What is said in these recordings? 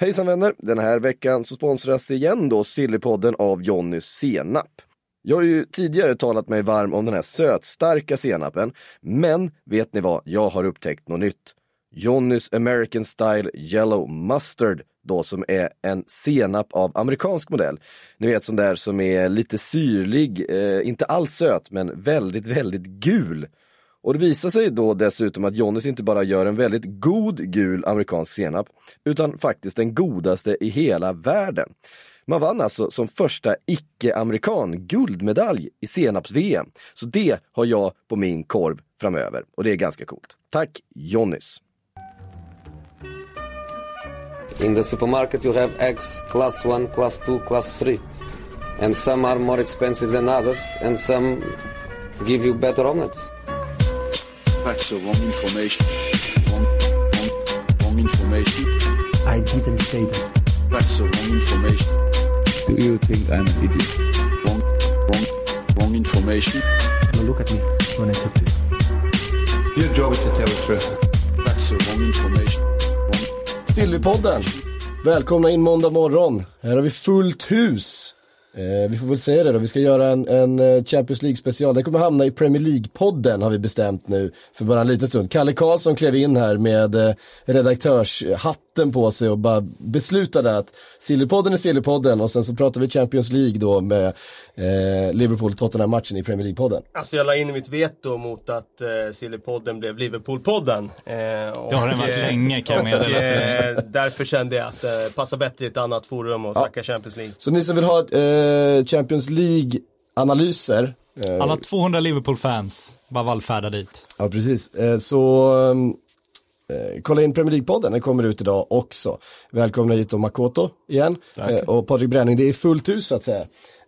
Hejsan vänner! Den här veckan så sponsras igen då Sillypodden av Jonny senap. Jag har ju tidigare talat mig varm om den här sötstarka senapen, men vet ni vad? Jag har upptäckt något nytt. Jonnys American Style Yellow Mustard då som är en senap av amerikansk modell. Ni vet sån där som är lite syrlig, eh, inte alls söt men väldigt, väldigt gul. Och det visar sig då dessutom att Jonnys inte bara gör en väldigt god gul amerikansk senap, utan faktiskt den godaste i hela världen. Man vann alltså som första icke-amerikan guldmedalj i senaps-VM. Så det har jag på min korv framöver och det är ganska coolt. Tack Jonnys! In the supermarket, you have eggs class 1, class 2, class 3. And some are more expensive than others, and some give you better omelets. That's the wrong information. Wrong, wrong, wrong information. I didn't say that. That's the wrong information. Do you think I'm an idiot? Wrong, wrong, wrong information. Now look at me when I talk to you. Your job is to tell the truth. That's the wrong information. Wrong, Sillypodden! Välkomna in måndag morgon. Här har vi fullt hus. Eh, vi får väl säga det då, vi ska göra en, en eh, Champions League special. Den kommer hamna i Premier League-podden har vi bestämt nu för bara en liten stund. Kalle Karlsson klev in här med eh, redaktörshatten på sig och bara beslutade att Sillypodden är Sillypodden och sen så pratar vi Champions League då med eh, Liverpool-Tottenham-matchen i Premier League-podden. Alltså jag la in mitt veto mot att eh, Sillypodden blev Liverpool-podden. Eh, Det har den varit länge, kan jag meddela eh, Därför kände jag att det eh, passar bättre i ett annat forum och snacka Champions League. Så ni som vill ha eh, Champions League-analyser eh, Alla 200 Liverpool-fans bara vallfärdar dit. Ja, precis. Eh, Så eh, kolla in Premier League-podden, den kommer ut idag också. Välkomna hit då Makoto igen. Eh, Och Patrik Bränning, det är fullt hus så att säga.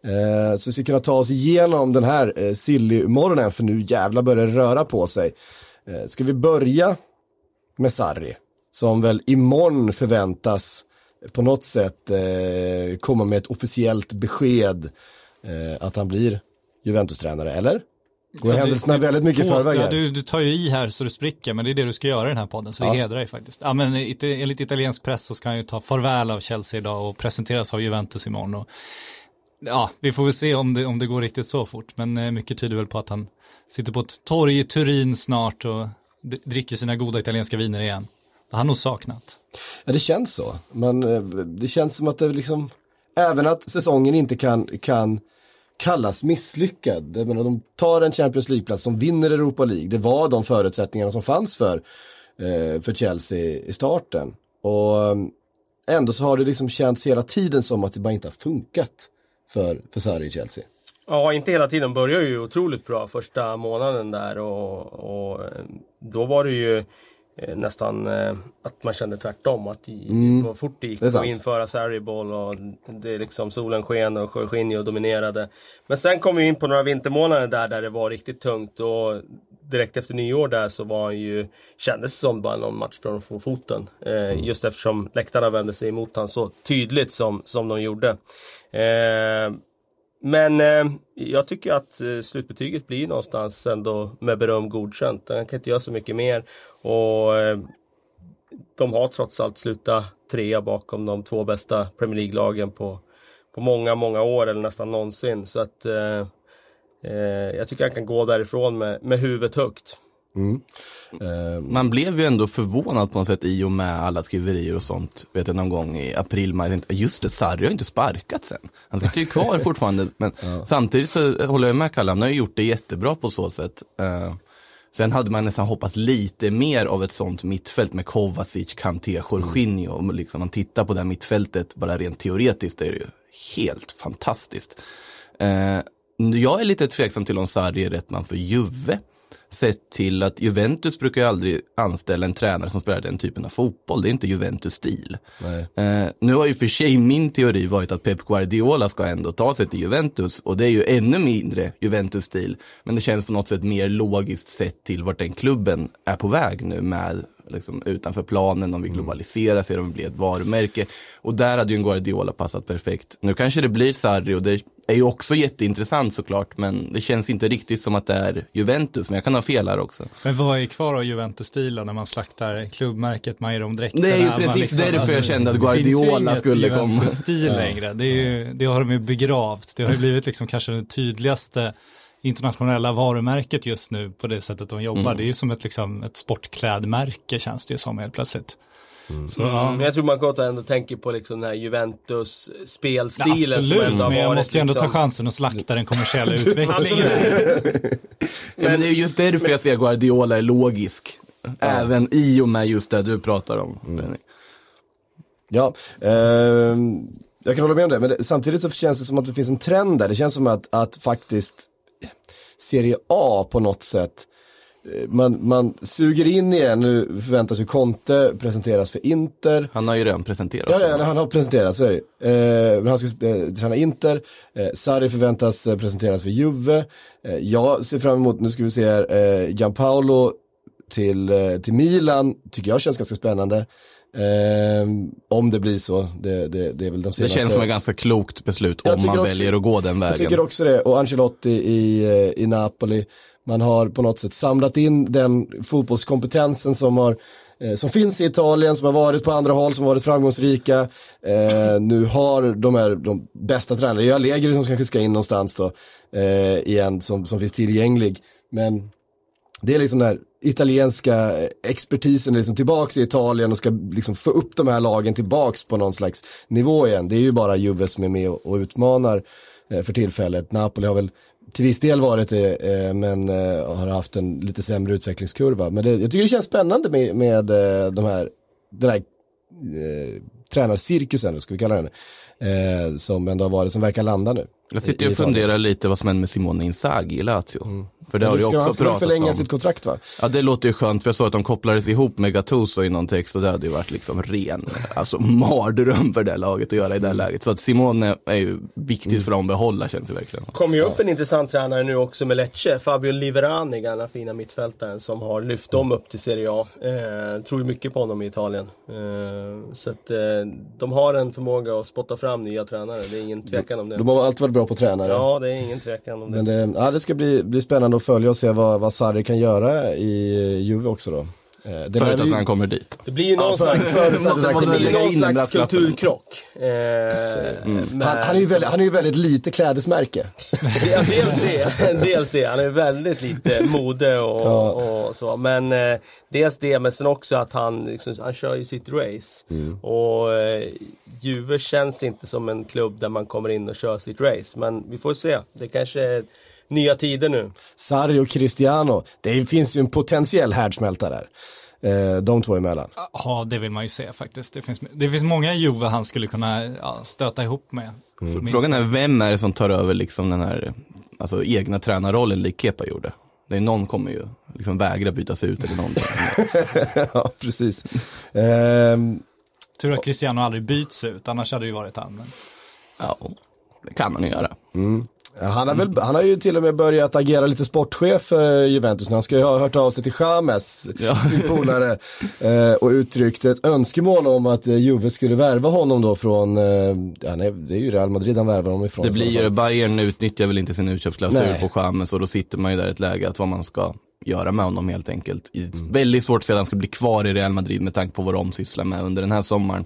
Eh, Så vi ska kunna ta oss igenom den här eh, silly-morgonen, för nu jävla börjar det röra på sig. Eh, Ska vi börja med Sarri, som väl imorgon förväntas på något sätt eh, komma med ett officiellt besked eh, att han blir Juventus-tränare, eller? Går Ja, händelserna det- väldigt mycket i förväg ja, du, du tar ju i här så du spricker, men det är det du ska göra i den här podden, så det Ja. hedrar dig faktiskt. Ja, men enligt italiensk press så ska han ju ta farväl av Chelsea idag och presenteras av Juventus imorgon. Och, ja, vi får väl se om det, om det går riktigt så fort, men eh, mycket tyder väl på att han sitter på ett torg i Turin snart och dricker sina goda italienska viner igen. Det har han nog saknat. Ja, det känns så. Men eh, det känns som att det liksom, även att säsongen inte kan, kan kallas misslyckad. Jag menar, de tar en Champions League-plats, de vinner Europa League. Det var de förutsättningarna som fanns för, eh, för Chelsea i starten. Och eh, ändå så har det liksom känts hela tiden som att det bara inte har funkat för, för Sarri i Chelsea. Ja, inte hela tiden. Börjar ju otroligt bra första månaden där och, och eh, då var det ju eh, nästan eh, att man kände tvärtom. Att det var fort det gick Mm. Det att införa Sarri-boll och det är liksom solen sken och Jorginho dominerade. Men sen kom vi in på några vintermånader där, där det var riktigt tungt och direkt efter nyår där så var han ju, kändes som bara någon match från att få foten. Eh, just eftersom läktarna vände sig emot honom så tydligt som, som de gjorde. Eh, men eh, jag tycker att eh, slutbetyget blir någonstans ändå med beröm godkänt. Han kan inte göra så mycket mer. Och eh, de har trots allt slutat trea bakom de två bästa Premier League-lagen på, på många, många år eller nästan någonsin. Så att eh, eh, jag tycker han kan gå därifrån med, med huvudet högt. Man blev ju ändå förvånad på något sätt i och med alla skriverier och sånt. Vet jag någon gång i april, maj, just det, Sarri har ju inte sparkat sen. Han sitter ju kvar fortfarande. Men samtidigt så håller jag med Kalle, han har ju gjort det jättebra på så sätt. Eh, sen hade man nästan hoppats lite mer av ett sånt mittfält med Kovacic, Kanté, Jorginho. Om liksom man tittar på det här mittfältet, bara rent teoretiskt, är det ju helt fantastiskt. Eh, jag är lite tveksam till om Sarri är rätt man för Juve. Sett till att Juventus brukar ju aldrig anställa en tränare som spelar den typen av fotboll. Det är inte Juventus stil. Eh, nu har ju för sig min teori varit att Pep Guardiola ska ändå ta sig till Juventus och det är ju ännu mindre Juventus stil. Men det känns på något sätt mer logiskt sett till vart den klubben är på väg nu med liksom, utanför planen, de vill globalisera sig, de vill bli ett varumärke. Och där hade ju en Guardiola passat perfekt. Nu kanske det blir Sarri och det är ju också jätteintressant såklart, men det känns inte riktigt som att det är Juventus, men jag kan ha fel här också. Men vad är kvar av Juventus-stilen när man slaktar klubbmärket, man ger dem dräkterna? Det är ju precis liksom- därför jag kände att det finns ju Guardiola inget skulle komma. Juventus-stil längre. Det, är ju, det har de ju begravt. Det har ju blivit liksom kanske det tydligaste internationella varumärket just nu på det sättet de jobbar. Mm. Det är ju som ett, liksom, ett sportklädmärke känns det ju som helt plötsligt. Så, Mm. ja. Men jag tror Makoto ändå tänker på liksom den här Juventus spelstilen som Absolut, men jag måste ju ändå ta liksom... chansen att slakta den kommersiella utvecklingen. Ja, men det är just därför jag ser Guardiola är logisk. Även i och med just det du pratar om. Benny. Ja, ehm, jag kan hålla med om det, men det, samtidigt så känns det som att det finns en trend där. Det känns som att, att faktiskt Serie A på något sätt, eh, man, man suger in igen, nu förväntas ju Conte presenteras för Inter. Han har ju redan presenterat. Ja, ja, han har presenterat, så är det eh, Men han ska eh, träna Inter, eh, Sarri förväntas eh, presenteras för Juve. Jag ser fram emot, nu ska vi se här, Gianpaolo till, till Milan, tycker jag känns ganska spännande. Eh, om det blir så, det, det, det är väl de Det senaste. känns som ett ganska klokt beslut Jag om man också- väljer att gå den Jag tycker vägen. också det, och Ancelotti i, eh, i Napoli. Man har på något sätt samlat in den fotbollskompetensen som, har, eh, som finns i Italien, som har varit på andra håll, som har varit framgångsrika. Eh, nu har de här de bästa tränarna, jag Allegri som kanske ska in någonstans då, eh, igen, som, som finns tillgänglig. Men det är liksom den här italienska expertisen liksom tillbaks i Italien och ska liksom få upp de här lagen tillbaks på någon slags nivå igen. Det är ju bara Juve som är med och, utmanar eh, för tillfället. Napoli har väl till viss del varit det, eh, men eh, har haft en lite sämre utvecklingskurva. Men det, jag tycker det känns spännande med, med de här, den här eh, tränarcirkusen, ska vi kalla den, eh, som ändå har varit, som verkar landa nu. Jag sitter i och funderar lite vad som händer med Simone Inzaghi i Lazio. För det har Men det du ju ska, han också ska förlänga om. sitt kontrakt va? Ja det låter ju skönt för jag såg att de kopplades ihop med Gattuso i någon text och det hade ju varit liksom ren, alltså mardröm för det laget att göra i det här läget. Så att Simone är ju viktigt för dem att behålla känns det verkligen. kommer ju upp en intressant tränare nu också med Lecce. Fabio Liverani, gamla fina mittfältaren som har lyft dem upp till Serie A. Eh, tror ju mycket på honom i Italien. Eh, så att eh, de har en förmåga att spotta fram nya tränare. Det är ingen tvekan om det. De har alltid varit bra på tränare. Ja, det är ingen tvekan om det. Men det, ja, det ska bli, bli spännande att följa och se vad, vad Sarri kan göra i Juve också då. Eh, det Förut att han kommer dit. Det blir ju någon slags, det blir någon slags kulturkrock. Eh, med- han, han, är ju väldigt, han är ju väldigt lite klädesmärke. Ja, dels det, dels det. Han är väldigt lite mode och, och så. Men eh, dels det, men sen också att han, liksom, han kör ju sitt race. Och eh, Juve känns inte som en klubb där man kommer in och kör sitt race. Men vi får se. Det kanske är nya tider nu. Sarri och Cristiano, det finns ju en potentiell härdsmälta där. Eh, de två emellan. Ja, det vill man ju se faktiskt. Det finns, det finns många Juve han skulle kunna ja, stöta ihop med. Minst. Frågan är vem är det som tar över liksom den här alltså, egna tränarrollen lik Kepa gjorde? Det är någon kommer ju liksom vägra byta sig ut eller någonting. ja, precis. Ehm, Tur att Cristiano aldrig byts ut, annars hade det ju varit han. Men... Ja, det kan man ju göra. han, har väl, han har ju till och med börjat agera lite sportchef för Juventus. Han ska ju ha hört av sig till James, Ja. sin polare, eh, och uttryckt ett önskemål om att eh, Juve skulle värva honom då från, eh, ja, nej, det är ju Real Madrid han värvar honom ifrån. Det blir ju. Bayern utnyttjar väl inte sin utköpsklausul på Chamez och då sitter man ju där i ett läge att vad man ska göra med honom helt enkelt. I- Väldigt svårt att se att han ska bli kvar i Real Madrid med tanke på vad de sysslar med under den här sommaren.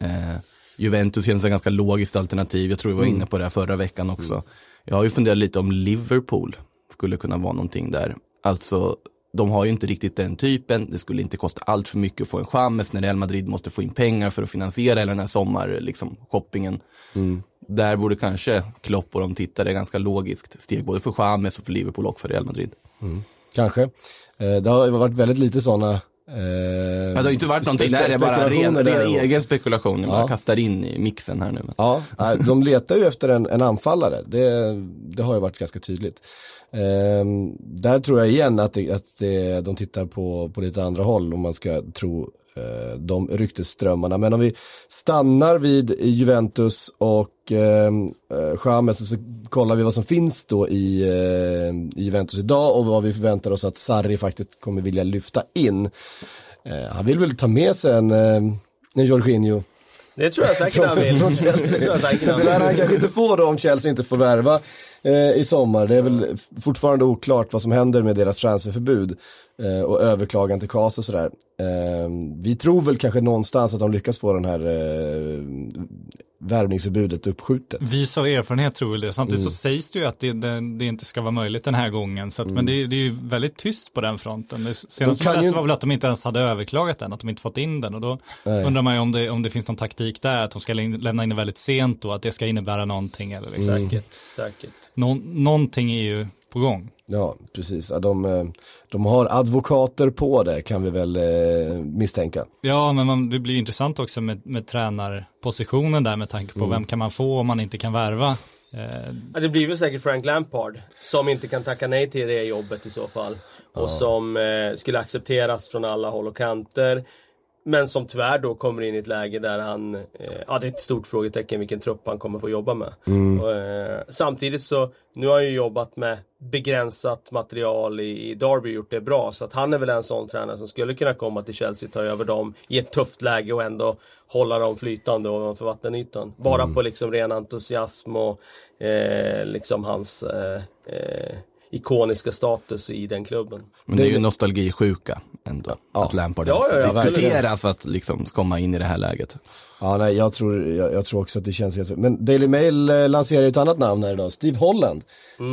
Eh, Juventus känns ett ganska logiskt alternativ, jag tror vi var inne på det här förra veckan också. Jag har ju funderat lite om Liverpool skulle kunna vara någonting där. Alltså, de har ju inte riktigt den typen, det skulle inte kosta allt för mycket att få en Chamez när Real Madrid måste få in pengar för att finansiera hela den här sommar, liksom, shoppingen. Där borde kanske Klopp och de tittare ganska logiskt steg både för Chamez och för Liverpool och för Real Madrid. Kanske. Eh, det har varit väldigt lite sådana eh, Ja, det har inte varit någonting, det här är bara ren, ren egen spekulation, jag Ja. kastar in i mixen här nu. Ja, de letar ju efter en, en anfallare. Det, det har ju varit ganska tydligt. Ehm, där tror jag igen att, det, att det, de tittar på, på lite andra håll om man ska tro eh, de ryktesströmmarna. Men om vi stannar vid Juventus och eh, Chamez så kollar vi vad som finns då i, eh, Juventus idag och vad vi förväntar oss att Sarri faktiskt kommer vilja lyfta in. Eh, han vill väl ta med sig en, eh, en Jorginho Det tror jag säkert han vill. Det tror jag säkert han Det lär han vill. kanske inte få då om Chelsea inte får värva eh, i sommar. Det är väl fortfarande oklart vad som händer med deras transferförbud eh, och överklagan till KAS och sådär. Eh, vi tror väl kanske någonstans att de lyckas få den här eh, värvningsförbudet uppskjutet. Vis av erfarenhet tror väl det. Samtidigt Mm. så sägs det ju att det, det, det inte ska vara möjligt den här gången. Så att, Men det, är- det är ju väldigt tyst på den fronten. Det senaste Mm. man läste ju- var väl att de inte ens hade överklagat den, att de inte fått in den. Och då Nej. undrar man ju om det, om det finns någon taktik där, att de ska lä- lämna in den väldigt sent och att det ska innebära någonting. Eller liksom. Mm. Säkert, säkert. Nå, någonting är ju på gång. Ja, precis. Ja, de, eh, de har advokater på det kan vi väl eh, misstänka. Ja, men man, det blir intressant också med, med tränarpositionen där med tanke Mm. på vem kan man få om man inte kan värva. Ja, det blir väl säkert Frank Lampard som inte kan tacka nej till det jobbet i så fall. Och som eh, skulle accepteras från alla håll och kanter. Men som tyvärr då kommer in i ett läge där han, eh, ja det är ett stort frågetecken vilken trupp han kommer få jobba med. Och, eh, samtidigt så, nu har han ju jobbat med begränsat material i, i Derby och gjort det bra. Så att han är väl en sån tränare som skulle kunna komma till Chelsea, ta över dem i ett tufft läge och ändå hålla dem flytande ovanför vattenytan. Bara på liksom ren entusiasm och eh, liksom hans eh, eh, ikoniska status i den klubben. Men det är ju nostalgisjuka ändå. Att Lampard Ja, ja, ja, verkligen. diskuteras att liksom komma in i det här läget. Ja, nej, jag tror, jag, jag tror också att det känns helt Men Daily Mail eh, lanserar ju ett annat namn här idag, Steve Holland.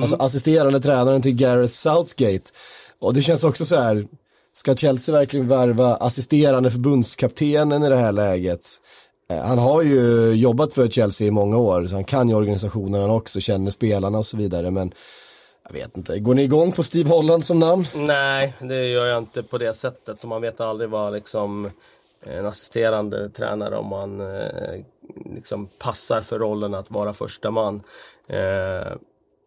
Alltså assisterande tränaren till Gareth Southgate. Och det känns också så här, ska Chelsea verkligen värva assisterande förbundskaptenen i det här läget? Eh, Han har ju jobbat för Chelsea i många år, så han kan ju organisationen också, känner spelarna och så vidare. Men jag vet inte, går ni igång på Steve Holland som namn? Nej, det gör jag inte på det sättet. Man vet aldrig vad liksom en assisterande tränare om man eh, liksom passar för rollen att vara första man. Eh,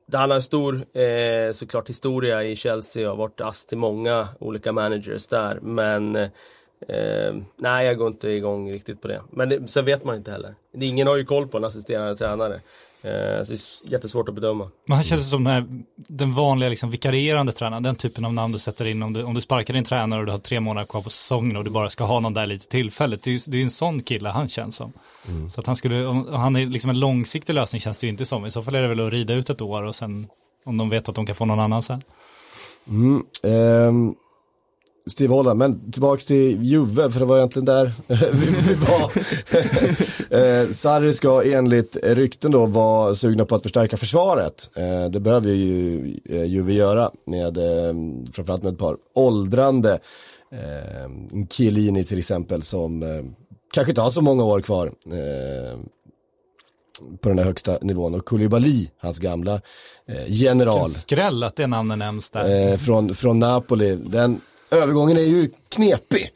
det han har en stor eh, såklart historia i Chelsea och har varit ass till många olika managers där. Men eh, nej, jag går inte igång riktigt på det. Men det, sen vet man inte heller. Ingen har ju koll på en assisterande tränare. Eh, så det är jättesvårt att bedöma. Men han känns som den, här, den vanliga liksom vikarierande tränaren, den typen av namn du sätter in om du, om du sparkar din tränare och du har tre månader kvar på säsongen och du bara ska ha någon där lite tillfälligt. Det är ju det är en sån kille han känns som. Så att han skulle, om han är liksom en långsiktig lösning känns det ju inte som. I så fall är det väl att rida ut ett år och sen om de vet att de kan få någon annan sen. Mm, ehm, Steve Holland, men tillbaks till Juve, för det var egentligen där vi, var. eh, Sarri ska enligt rykten då vara sugna på att förstärka försvaret. Eh, det behöver ju eh, Juve göra med, eh, framförallt med ett par åldrande. Eh, Chiellini till exempel som eh, kanske inte har så många år kvar. På den här högsta nivån och Koulibaly, hans gamla eh, general. Vilken skräll att det namnet nämns där. Eh, från, från Napoli. Den övergången är ju knepig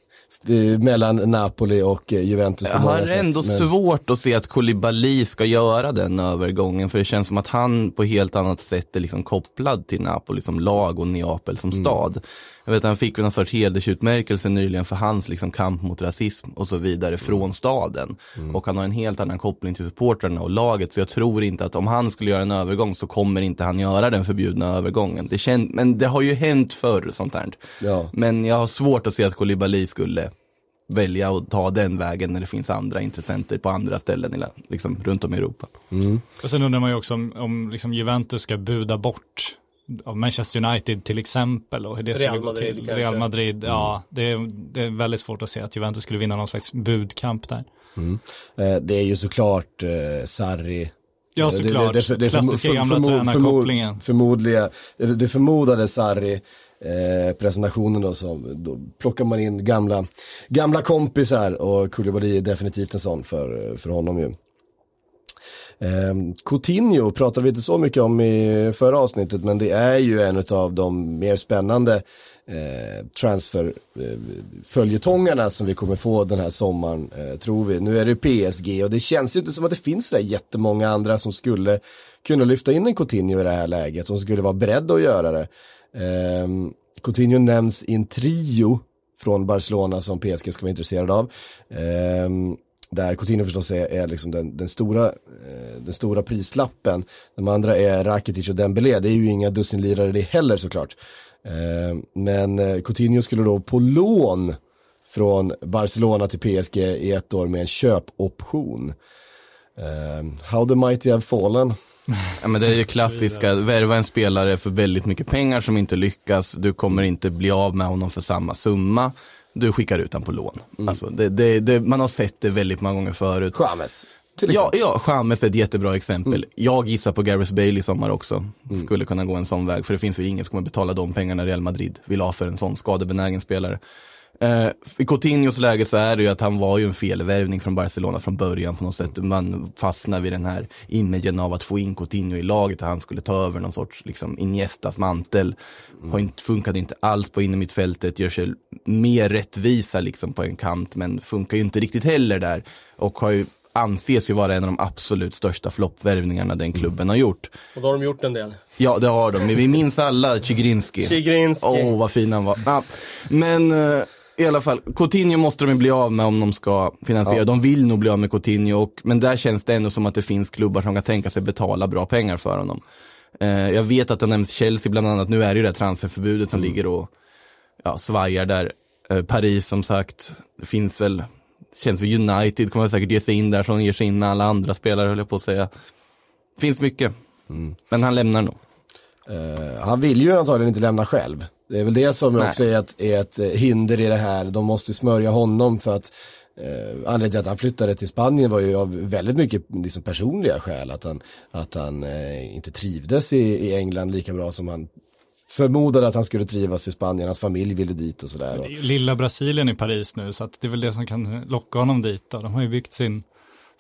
eh, mellan Napoli och eh, Juventus Jag har sätt. ändå Men- svårt att se att Koulibaly ska göra den övergången, för det känns som att han på helt annat sätt är liksom kopplad till Napoli som lag och Neapel som stad. Jag vet att han fick någon sorts hedersutmärkelse nyligen för hans liksom kamp mot rasism och så vidare från staden. Och han har en helt annan koppling till supportrarna och laget, så jag tror inte att om han skulle göra en övergång så kommer inte han göra den förbjudna övergången. Det kän- men det har ju hänt förr sånt här. Ja. Men jag har svårt att se att Koulibaly skulle välja att ta den vägen när det finns andra intressenter på andra ställen liksom, runt om i Europa. Och sen undrar man ju också om, om liksom Juventus ska buda bort av Manchester United till exempel och hur det Real skulle gå Madrid till. kanske. Real Madrid, ja, det är, det är väldigt svårt att se att Juventus skulle vinna någon slags budkamp där. Eh, det är ju såklart eh, Sarri. Ja, Eh, det- såklart. det- det- det- Klassiska förmo- gamla förmo- tränarkopplingen. förmo- Förmodliga, det, det förmodade Sarri eh, presentationen då, så då plockar man in gamla, gamla kompisar och Koulibaly är definitivt en sån för, för honom ju. Eh, Coutinho pratade vi inte så mycket om i förra avsnittet men det är ju en av de mer spännande eh, transfer eh, följetongarna som vi kommer få den här sommaren eh, tror vi. Nu är det PSG och det känns ju inte som att det finns så där jättemånga andra som skulle kunna lyfta in en Coutinho i det här läget som skulle vara beredda att göra det. Eh, Coutinho nämns i en trio från Barcelona som PSG ska vara intresserad av. Eh, där Coutinho förstås är, är liksom den, den, stora, eh, den stora prislappen. De andra är Rakitic och Dembélé. Det är ju inga dussinlirare det heller såklart. Eh, men eh, Coutinho skulle då på lån från Barcelona till PSG i ett år med en köpoption. Eh, how the mighty have fallen. Ja, men det är ju klassiska, värva en spelare för väldigt mycket pengar som inte lyckas, du kommer inte bli av med honom för samma summa, du skickar ut honom på lån. Alltså, det, det, det, man har sett det väldigt många gånger förut. James. Ja, ja, Chamez är ett jättebra exempel. Jag gissar på Gareth Bale i sommar också. Skulle kunna gå en sån väg, för det finns ju ingen som kommer betala de pengarna Real Madrid vill ha för en sån skadebenägen spelare. Eh, I Coutinhos läge så är det ju att han var ju en felvärvning från Barcelona från början på något sätt. Man fastnar vid den här imagen av att få in Coutinho i laget, att han skulle ta över någon sorts liksom Iniestas mantel. Har inte, funkade inte alls på innermittfältet, gör sig mer rättvisa liksom på en kant, men funkar ju inte riktigt heller där. Och har ju, anses ju vara en av de absolut största floppvärvningarna den klubben har gjort. Och då har de gjort en del. Ja, det har de. Men vi minns alla Chigrinski. Chigrinski. Åh, vad fin han var. Ja. Men eh, i alla fall, Coutinho måste de ju bli av med om de ska finansiera. De vill nog bli av med Coutinho, och, men där känns det ändå som att det finns klubbar som kan tänka sig betala bra pengar för honom. Eh, jag vet att det nämns Chelsea bland annat, nu är det ju det här transferförbudet som ligger och ja, svajar där. Eh, Paris som sagt, det finns väl, känns väl United kommer säkert ge sig in där som ger sig in med alla andra spelare höll jag på att säga. Finns mycket, men han lämnar nog. Eh, han vill ju antagligen inte lämna själv. Det är väl det som Nej. också är ett, är ett eh, hinder i det här. De måste smörja honom för att eh, anledningen till att han flyttade till Spanien var ju av väldigt mycket liksom, personliga skäl. Att han, att han eh, inte trivdes i, i England lika bra som han förmodade att han skulle trivas i Spanien. Hans familj ville dit och sådär. Det är ju lilla Brasilien i Paris nu, så att det är väl det som kan locka honom dit. Då. De har ju byggt sin,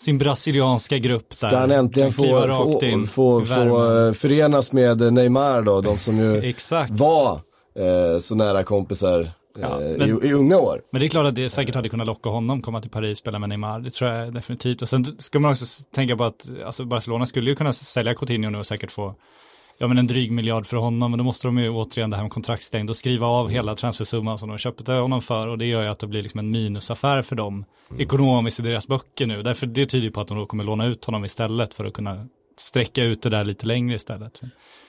sin brasilianska grupp. Så Ska han äntligen få, få, få, få eh, förenas med Neymar då, de som ju Exakt. var eh, så nära kompisar eh, Ja, men- i, i unga år. Men det är klart att det säkert hade kunnat locka honom komma till Paris spela med Neymar. Det tror jag definitivt. Och sen ska man också tänka på att alltså Barcelona skulle ju kunna sälja Coutinho nu och säkert få ja, men en dryg miljard för honom. Men då måste de ju återigen det här med kontraktstängd och skriva av hela transfersumman som de köpte honom för. Och det gör ju att det blir liksom en minusaffär för dem ekonomiskt i deras böcker nu. Därför det tyder ju på att de då kommer låna ut honom istället för att kunna sträcka ut det där lite längre istället.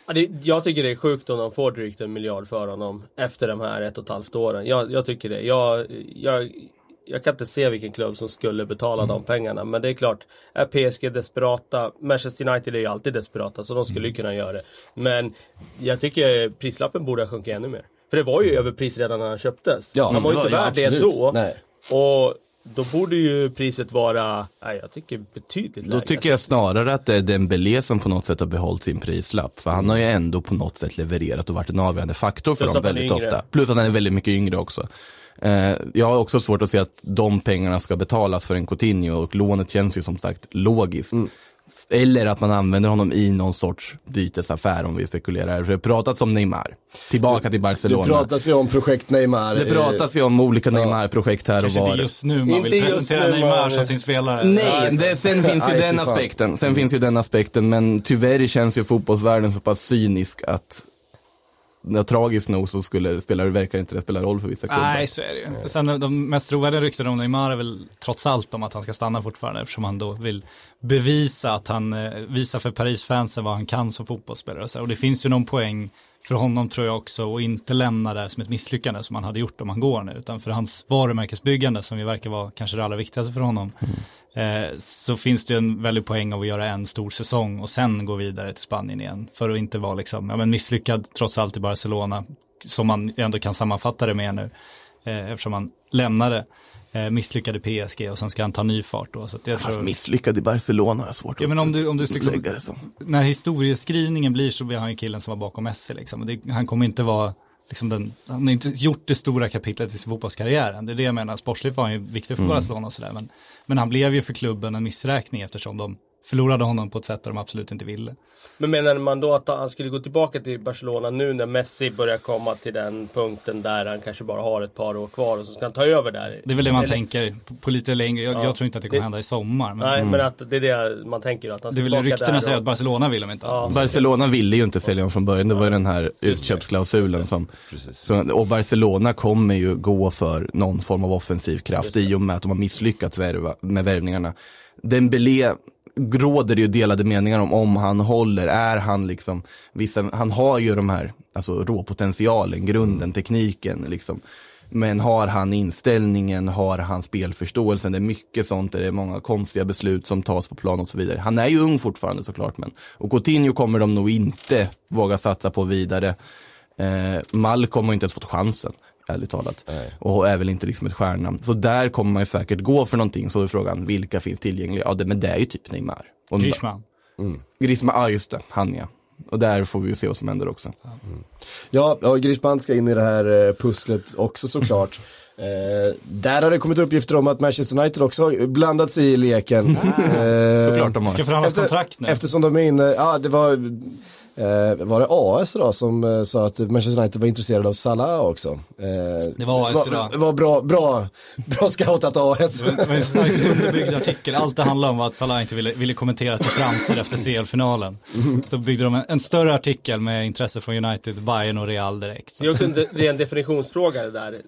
Ja, det, jag tycker det är sjukt om de får drygt en miljard för honom efter de här ett och ett halvt åren. Jag, jag tycker det. Jag, jag, jag kan inte se vilken klubb som skulle betala de pengarna. Men det är klart, är PSG desperata, Manchester United är ju alltid desperata så de skulle ju kunna göra det. Men jag tycker prislappen borde ha sjunkit ännu mer. För det var ju överpris redan när han köptes. Ja, han var ju inte värd det då. Nej. Och då borde ju priset vara, nej, jag tycker betydligt lägre. Då tycker jag snarare att det är Dembélé som på något sätt har behållit sin prislapp. För han har ju ändå på något sätt levererat och varit en avgörande faktor för Plus dem väldigt ofta. Plus att han är väldigt mycket yngre också. Eh, jag har också svårt att se att de pengarna ska betalas för en Coutinho och lånet känns ju som sagt logiskt. Mm. Eller att man använder honom i någon sorts bytesaffär om vi spekulerar. För det har pratats om Neymar. Tillbaka till Det Barcelona. pratas ju om projekt Neymar. Det pratas ju om olika Neymar-projekt här och Kanske var. inte just nu man Inte vill presentera Neymar som sin spelare. Nej, det, sen finns ju den aspekten. Sen finns ju den aspekten, men tyvärr känns ju fotbollsvärlden så pass cynisk att Ja, tragiskt nog så skulle spelare, verkar inte det spela roll för vissa klubbar. Nej, så är det ju. Sen de mest trovärdiga ryktena om Neymar är väl trots allt om att han ska stanna fortfarande eftersom han då vill bevisa att han eh, visar för Paris-fansen vad han kan som fotbollsspelare. och så. Och det finns ju någon poäng för honom tror jag också att inte lämna det som ett misslyckande som han hade gjort om han går nu, utan för hans varumärkesbyggande som ju verkar vara kanske det allra viktigaste för honom. Eh, så finns det en väldig poäng av att göra en stor säsong och sen gå vidare till Spanien igen. För att inte vara liksom, ja men misslyckad trots allt i Barcelona, som man ändå kan sammanfatta det med nu. Eh, eftersom han lämnade eh, misslyckade PSG och sen ska han ta ny fart då. Så jag tror, misslyckad i Barcelona har jag svårt Ja, men om du- om du liksom- när historieskrivningen blir så blir han ju killen som var bakom Messi liksom. Det, han kommer inte vara, liksom den, han har inte gjort det stora kapitlet i sin fotbollskarriär än. Det är det jag menar, sportsligt var han ju viktig för Barcelona och sådär. Men, men han blev ju för klubben en missräkning eftersom de förlorade honom på ett sätt där de absolut inte ville. Men menar man då att han skulle gå tillbaka till Barcelona nu när Messi börjar komma till den punkten där han kanske bara har ett par år kvar och så ska han ta över där? Det är väl det man Eller- tänker på, lite längre, jag, Ja. jag tror inte att det kommer Det- hända i sommar. Men Nej, men att det är det man tänker att han det är väl ryktena säger och- att Barcelona vill de inte. Ja. Barcelona ville ju inte sälja honom från början, det var ju den här utköpsklausulen som, så, och Barcelona kommer ju gå för någon form av offensiv kraft i och med att de har misslyckats med värvningarna. Dembélé råder det ju delade meningar om, om han håller, är han liksom, vissa, han har ju de här, alltså råpotentialen, grunden, tekniken liksom. Men har han inställningen, har han spelförståelsen, det är mycket sånt, det är många konstiga beslut som tas på plan och så vidare. Han är ju ung fortfarande såklart, men och Coutinho kommer de nog inte våga satsa på vidare. Eh, Malcolm har inte ens fått chansen, ärligt talat. Och är väl inte liksom ett stjärnnamn. Så där kommer man ju säkert gå för någonting, så är frågan, vilka finns tillgängliga? Ja, det, men det är ju typ Neymar. Och Griezmann. Griezmann, ja just det, han ja. Och där får vi ju se vad som händer också. Ja, ja Griezmann ska in i det här eh, pusslet också såklart. Eh, där har det kommit uppgifter om att Manchester United också har blandat sig i leken. Eh, Såklart de har. Ska förhandlas efter- kontrakt nu. Eftersom de är inne, ja det var, eh, var det AS då som eh, sa att Manchester United var intresserade av Salah också? Eh, Det var AS idag. Det var bra, bra, bra scoutat AS. En starkt underbyggd artikel. Allt det handlade om var att Salah inte ville, ville kommentera sin framtid efter CL-finalen. Så byggde de en, en större artikel med intresse från United, Bayern och Real direkt. Så. Det är också en de- ren definitionsfråga det där.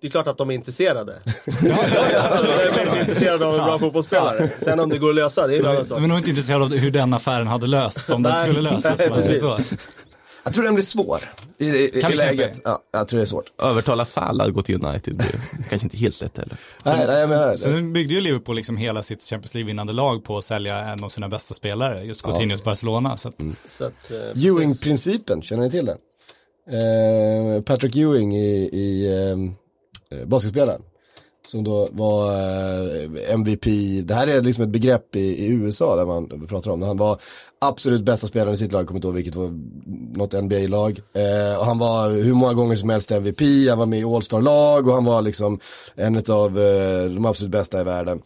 Det är klart att de är intresserade. alltså, de är väldigt intresserade av en bra fotbollsspelare. Sen om det går att lösa, det är en annan sak. Men de är inte intresserade av hur den affären hade lösts, om den skulle lösas. Nej, precis. så. Jag tror den blir svår i, i, i det läget. Ja, jag tror det är svårt. Övertala Salah att gå till United, det är kanske inte helt lätt heller. Nej, nej. Sen byggde ju Liverpool liksom hela sitt Champions League-vinnande lag på att sälja en av sina bästa spelare, just Coutinho till Barcelona. Så att, Så att, eh. Ewing-principen, känner ni till den? Eh, Patrick Ewing i, i eh, Eh, basketspelaren. Som då var eh, MVP, det här är liksom ett begrepp i, i USA där man pratar om det. Han var absolut bästa spelaren i sitt lag, kommer inte ihåg vilket var något NBA-lag. Eh, och han var hur många gånger som helst MVP, han var med i All-star-lag och han var liksom en av eh, de absolut bästa i världen.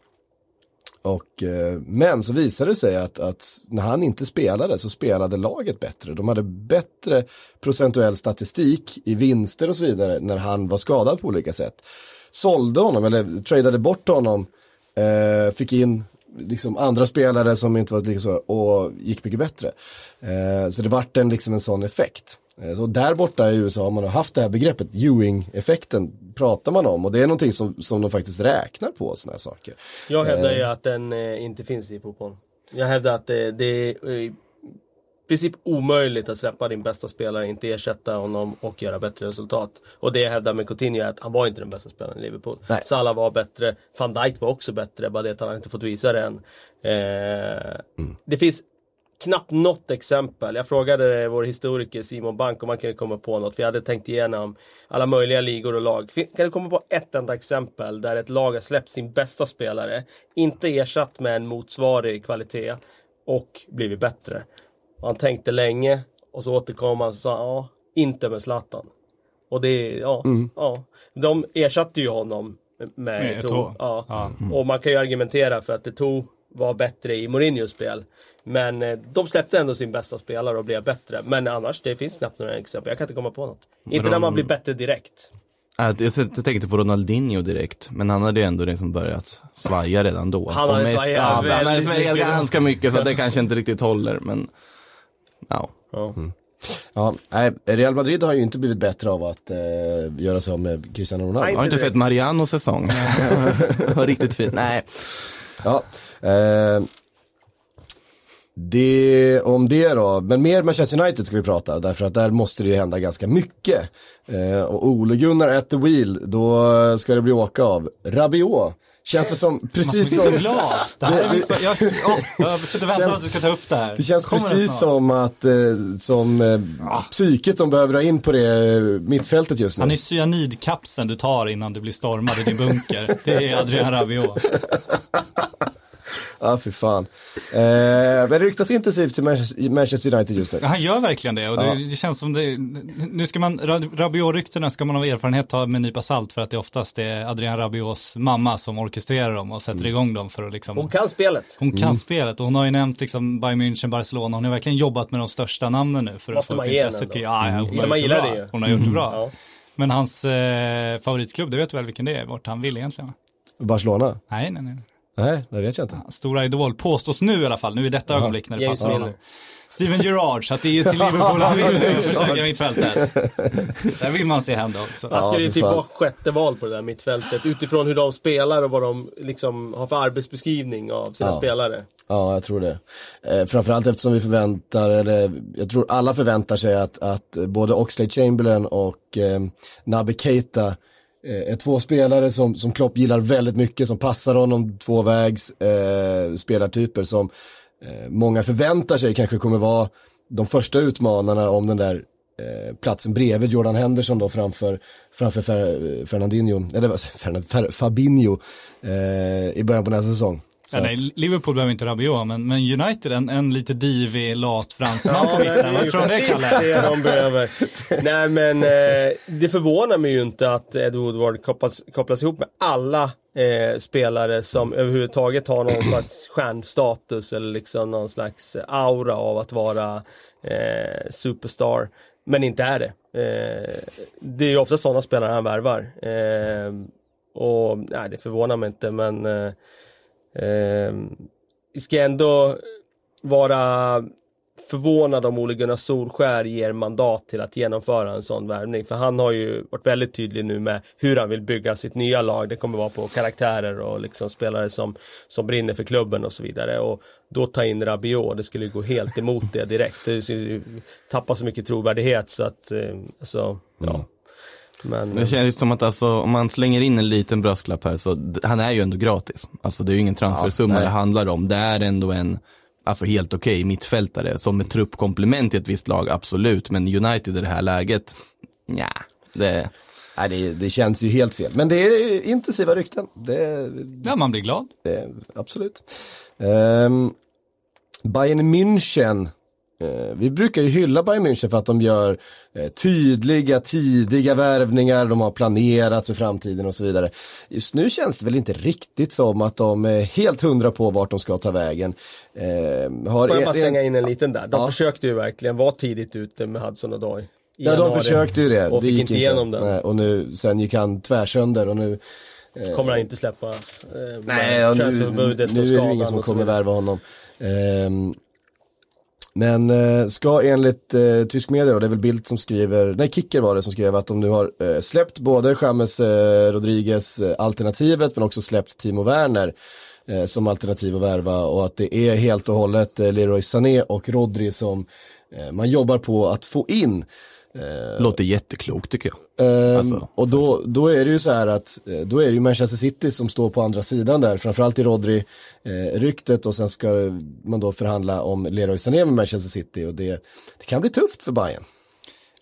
Och, eh, men så visade det sig att, att när han inte spelade så spelade laget bättre. De hade bättre procentuell statistik i vinster och så vidare när han var skadad på olika sätt. Sålde honom eller tradade bort honom, eh, fick in liksom andra spelare som inte var lika så och gick mycket bättre. Eh, så det vart en, liksom en sån effekt. Eh, så där borta i USA har man haft det här begreppet, Ewing-effekten pratar man om och det är någonting som, som de faktiskt räknar på sådana här saker. Jag hävdar ju att den eh, inte finns i fotbollen. Jag hävdar att det, det är i princip omöjligt att släppa din bästa spelare, inte ersätta honom och göra bättre resultat. Och det jag hävdar med Coutinho är att han var inte den bästa spelaren i Liverpool. Nej. Salah var bättre, van Dijk var också bättre, bara det att han inte fått visa det än. Eh, Det finns knappt något exempel. Jag frågade vår historiker Simon Bank om han kunde komma på något. Vi hade tänkt igenom alla möjliga ligor och lag. Kan du komma på ett enda exempel där ett lag har släppt sin bästa spelare, inte ersatt med en motsvarig kvalitet och blivit bättre? Och han tänkte länge och så återkom han och sa ja, inte med Zlatan. Och det, är- ja, ja. De ersatte ju honom med, Med Eto'o. Ja. Ja. Och man kan ju argumentera för att Eto'o var bättre i Mourinhos spel. Men eh, de släppte ändå sin bästa spelare och blev bättre. Men annars, det finns knappt några exempel. Jag kan inte komma på något. Inte när man blir bättre direkt. Jag tänkte på Ronaldinho direkt, men han hade ju ändå liksom börjat svaja redan då. Han hade mest- svajat ja, Han hade väldigt svajat mycket. ganska mycket så det kanske inte riktigt håller, men ja. Ja. Ja, nej, Real Madrid har ju inte blivit bättre av att eh, göra sig av med Cristiano Ronaldo. Jag har inte sett Marianos säsong. var riktigt fint. Nej. Ja, eh, det om det då, men mer Manchester United ska vi prata, därför att där måste det ju hända ganska mycket. Eh, och Ole Gunnar at the wheel, då ska det bli åka av. Rabiot, känns det som, precis man blir som, så glad. Det här är Det- jag, ja, jag har suttit och väntat på att du ska ta upp det här. det känns Kommer precis snart? som att, eh, som eh, psyket de behöver ha in på det eh, mittfältet just nu. Han är cyanidkapseln du tar innan du blir stormad i din bunker. Det är Adrian Rabiot. Ja, för fan. Eh, men det ryktas intensivt till Manchester- United just nu. Han gör verkligen det och det, Ja. det känns som det, nu ska man, Ra- Rabiot-ryktena ska man av erfarenhet ta med en nypa salt för att det oftast är Adrian Rabiots mamma som orkestrerar dem och sätter Mm. igång dem för att liksom Hon kan spelet. Hon kan spelet och hon har ju nämnt liksom Bayern München, Barcelona. Hon har verkligen jobbat med de största namnen nu för att Måste få upp intresset. Ja, ja, hon Ja, har man gjort gillar det ju. Hon har gjort det bra. Ja. Men hans eh, favoritklubb, det vet du väl vilken det är? Vart han vill egentligen? Barcelona? Nej, nej, nej. Nej, det vet jag inte. Stora idol påstås nu i alla fall, nu i detta ögonblick när det passar honom. Steven Gerrard, så att det är ju till Liverpool han vill nu förstärka mittfältet. Där vill man se hända också. Han skulle ju typ vara sjätte val på det där mittfältet utifrån hur de spelar och vad de liksom har för arbetsbeskrivning av sina Ja. spelare. Ja, jag tror det. Eh, framförallt eftersom vi förväntar, eller jag tror alla förväntar sig att, att både Oxlade Chamberlain och eh, Naby Keita eh, är två spelare som, som Klopp gillar väldigt mycket, som passar honom tvåvägs, eh, spelartyper som eh, många förväntar sig kanske kommer vara de första utmanarna om den där eh, platsen bredvid Jordan Henderson då framför, framför Fer, eh, Fernandinho, eller Fernand, Fabinho eh, i början på nästa säsong. Ja, nej, Liverpool behöver inte Rabiot, men, men United, en, en lite divig, lat fransman på mitten. Vad tror du om det, Kalle? det de behöver. Nej men eh, det förvånar mig ju inte att Ed Woodward kopplas, kopplas ihop med alla eh, spelare som överhuvudtaget har någon slags stjärnstatus eller liksom någon slags aura av att vara eh, superstar. Men inte är det. Eh, det är ju ofta sådana spelare han värvar. Eh, och nej, det förvånar mig inte men eh, eh, vi ska ändå vara förvånad om Ole Gunnar Solskär ger mandat till att genomföra en sån värvning. För han har ju varit väldigt tydlig nu med hur han vill bygga sitt nya lag. Det kommer vara på karaktärer och liksom spelare som, som brinner för klubben och så vidare. Och då ta in Rabiot, det skulle ju gå helt emot det direkt. Det skulle ju tappa så mycket trovärdighet så att, eh, alltså, ja. Mm. Men, Det känns ju som att alltså, om man slänger in en liten bröstklapp här så han är ju ändå gratis. Alltså det är ju ingen transfersumma Ja, det handlar om. Det är ändå en, alltså helt okej mittfältare. Som ett truppkomplement i ett visst lag, absolut. Men United i det här läget, ja, det, Nej, det, det känns ju helt fel. Men det är intensiva rykten. Det, Ja, man blir glad. det absolut. Um, Bayern München. Eh, vi brukar ju hylla Bayern München för att de gör eh, tydliga, tidiga värvningar, de har planerat för framtiden och så vidare. Just nu känns det väl inte riktigt som att de är helt hundra på vart de ska ta vägen. Eh, har får jag bara en- slänga in en liten där. De Ja. försökte ju verkligen vara tidigt ute med Hudson och Doy. Ja, de försökte ju det. Och det fick inte igenom den. Nej, och nu, sen gick han tvärsönder och nu Kommer han inte släppas. Eh, Nej, och nu, nu är det ingen som kommer värva honom. Ehm, men eh, ska enligt eh, tysk media, och det är väl Bildt som skriver, nej Kicker var det som skrev att de nu har eh, släppt både James eh, Rodriguez eh, alternativet men också släppt Timo Werner eh, som alternativ att värva och att det är helt och hållet eh, Leroy Sané och Rodri som eh, man jobbar på att få in låter jätteklokt tycker jag. Ehm, Alltså, och då, då är det ju så här att, eh, då är det ju Manchester City som står på andra sidan där, framförallt i Rodri-ryktet och sen ska man då förhandla om Leroy Sané med Manchester City och det, det kan bli tufft för Bayern.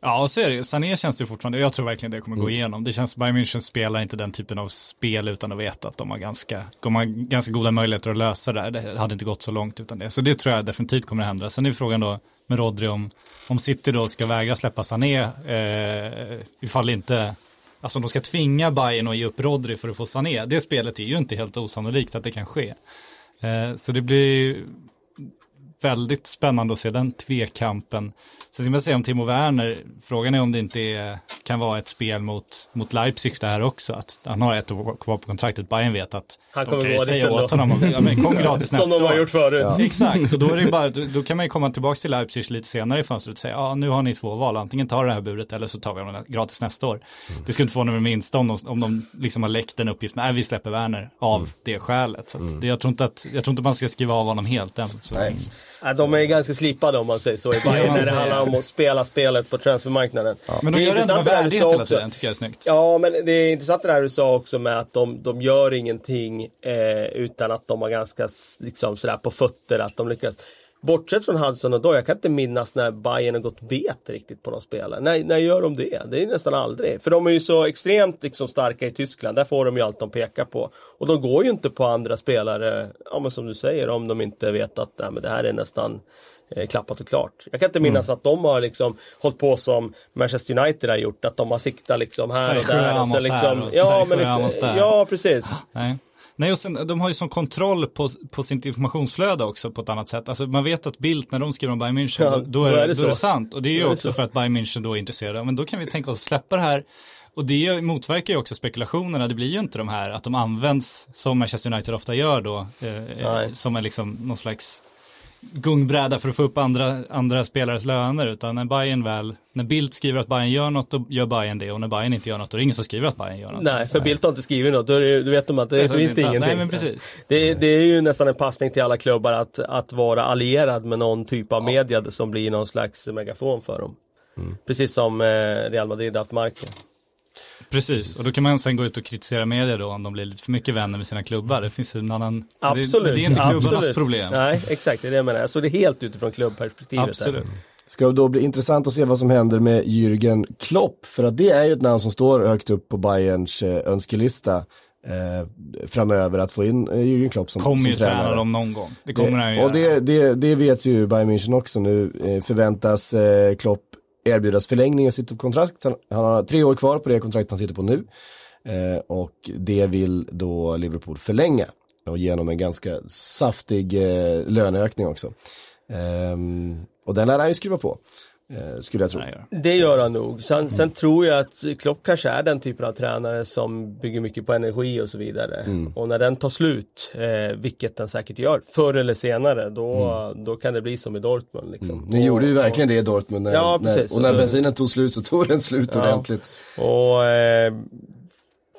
Ja, och så är det. Sané känns det ju fortfarande, jag tror verkligen det kommer Mm. gå igenom. Det känns, Bayern München spelar inte den typen av spel utan att veta att de har ganska, de har ganska goda möjligheter att lösa det här. Det hade inte gått så långt utan det. Så det tror jag definitivt kommer att hända. Sen är frågan då med Rodri om, om City då ska vägra släppa Sané, eh, ifall inte, alltså om de ska tvinga Bayern att ge upp Rodri för att få Sané. Det spelet är ju inte helt osannolikt att det kan ske. Eh, så det blir väldigt spännande att se den tvekampen. Sen ska man säga om Timo Werner, frågan är om det inte är, kan vara ett spel mot, mot Leipzig det här också. Att han har ett år kvar på kontraktet, Bayern vet att Han de kommer kan ju säga åt honom, ja, men kom gratis nästa Som de har år. gjort förut. Exakt, och då är det bara, då, då kan man ju komma tillbaka till Leipzig lite senare i fönstret och säga, ja nu har ni två val, antingen tar det här budet eller så tar vi honom gratis nästa år. Det skulle inte få någon minsta om de, om de liksom har läckt den uppgiften, nej vi släpper Werner av det skälet. Så att det, jag, tror inte att, jag tror inte man ska skriva av honom helt än. Så. Nej. Nej, de är ganska slipade om man säger så i Bayern Ja, när det handlar om att spela spelet på transfermarknaden. Men de Det är gör det ändå med värdighet hela tiden, tycker jag är snyggt. Ja, men det är intressant det här du sa också med att de, de gör ingenting eh, utan att de har ganska liksom sådär på fötter att de lyckas. Bortsett från Hudson och då, jag kan inte minnas när Bayern har gått bet riktigt på någon spelare. När, när gör de det? Det är nästan aldrig. För de är ju så extremt liksom, starka i Tyskland, där får de ju allt de pekar på. Och de går ju inte på andra spelare, ja men som du säger, om de inte vet att nej, men det här är nästan eh, klappat och klart. Jag kan inte minnas Mm. att de har liksom hållit på som Manchester United har gjort, att de har siktat liksom här och där. Ramos sen liksom, och ja, men liksom, ja, precis. Nej. Nej, och sen, de har ju sån kontroll på, på sitt informationsflöde också på ett annat sätt. Alltså man vet att Bildt, när de skriver om Bayern München, Ja, då, då, är, då är det sant. Och det är ju är det också så. för att Bayern München då är intresserade. Men då kan vi tänka oss släppa det här. Och det motverkar ju också spekulationerna. Det blir ju inte de här att de används som Manchester United ofta gör då. Eh, eh, som är liksom någon slags gungbräda för att få upp andra, andra spelares löner utan när Bayern väl, när Bildt skriver att Bayern gör något då gör Bayern det och när Bayern inte gör något då är det ingen som skriver att Bayern gör något. Nej, för Bildt har inte skrivit något. Då, är det, då vet de att det Alltså, finns det det ingenting. Nej men precis. Det, det är ju nästan en passning till alla klubbar att, att vara allierad med någon typ av media som blir någon slags megafon för dem. Mm. Precis som eh, Real Madrid haft marken. Precis, och då kan man sen gå ut och kritisera media då om de blir lite för mycket vänner med sina klubbar. Det finns ju en annan, Absolut. Det, det är inte klubbarnas Absolut. problem. Nej, exakt. Det är det jag menar. Så det är helt utifrån klubbperspektivet. där. Absolut. Ska då bli intressant att se vad som händer med Jürgen Klopp, för att det är ju ett namn som står högt upp på Bayerns eh, önskelista eh, framöver att få in eh, Jürgen Klopp som, Kommer som ju träna tränare. dem någon gång. Det kommer han ju och det, det, det vet ju Bayern München också nu, eh, förväntas eh, Klopp erbjudas förlängning av sitt kontrakt. Han, han har tre år kvar på det kontrakt han sitter på nu. Eh, och det vill då Liverpool förlänga. Och genom en ganska saftig eh, löneökning också. Eh, och den lär han ju skriva på, eh, skulle jag tro. Det gör han nog. Sen, sen tror jag att Klopp kanske är den typen av tränare som bygger mycket på energi och så vidare. Mm. Och när den tar slut, eh, vilket den säkert gör, förr eller senare, då, då kan det bli som i Dortmund. Liksom. Mm. Ni gjorde ju verkligen det i Dortmund. När, Ja, precis. När, och när bensinen tog slut så tog den slut Ja. ordentligt. Och eh,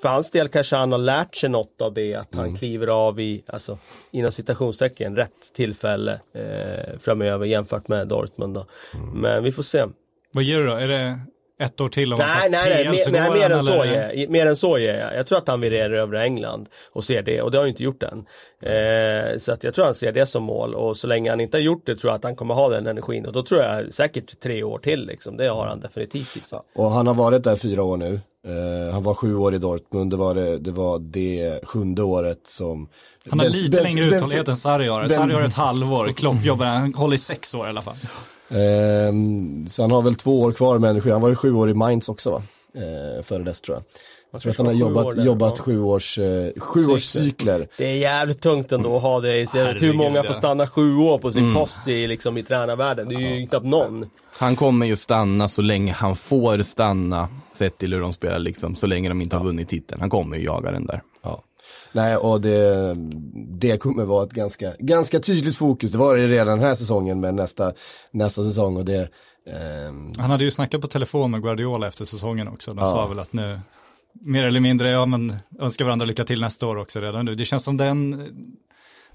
för hans del kanske han har lärt sig något av det, att Mm. han kliver av i, alltså inom citationstecken, rätt tillfälle eh, framöver jämfört med Dortmund då. Mm. Men vi får se. Vad ger du då? Är det ett år till om Nej, nej, nej, mer, nej mer, än så ger, mer än så ger jag. Jag tror att han vill erövra England och ser det, och det har han ju inte gjort än. Eh, så att jag tror han ser det som mål och så länge han inte har gjort det tror jag att han kommer ha den energin och då tror jag säkert tre år till liksom. Det har han definitivt sig. Och han har varit där fyra år nu. Eh, han var sju år i Dortmund, det var det, det, var det sjunde året som... Han har lite bens- längre uthållighet än Sarri har. Sarri har ett halvår, Klopp jobbar, han håller i sex år i alla fall. Ehm, så han har väl två år kvar med energi. Han var ju sju år i Mainz också va? Eh, före dess tror jag. Jag tror att han har jobbat, år där, jobbat ja. sju års, eh, sju års cykler. Det är jävligt tungt ändå att ha det i sig. Hur många ja. får stanna sju år på sin post i, liksom, i tränarvärlden? Det är ju knappt någon. Han kommer ju stanna så länge han får stanna, sett till hur de spelar liksom, så länge de inte har vunnit titeln. Han kommer ju jaga den där. Ja. Nej, och det, det kommer vara ett ganska, ganska tydligt fokus. Det var det redan den här säsongen med nästa, nästa säsong och det, ehm, Han hade ju snackat på telefon med Guardiola efter säsongen också. De sa väl att nu, mer eller mindre, ja men önskar varandra lycka till nästa år också redan nu. Det känns som den,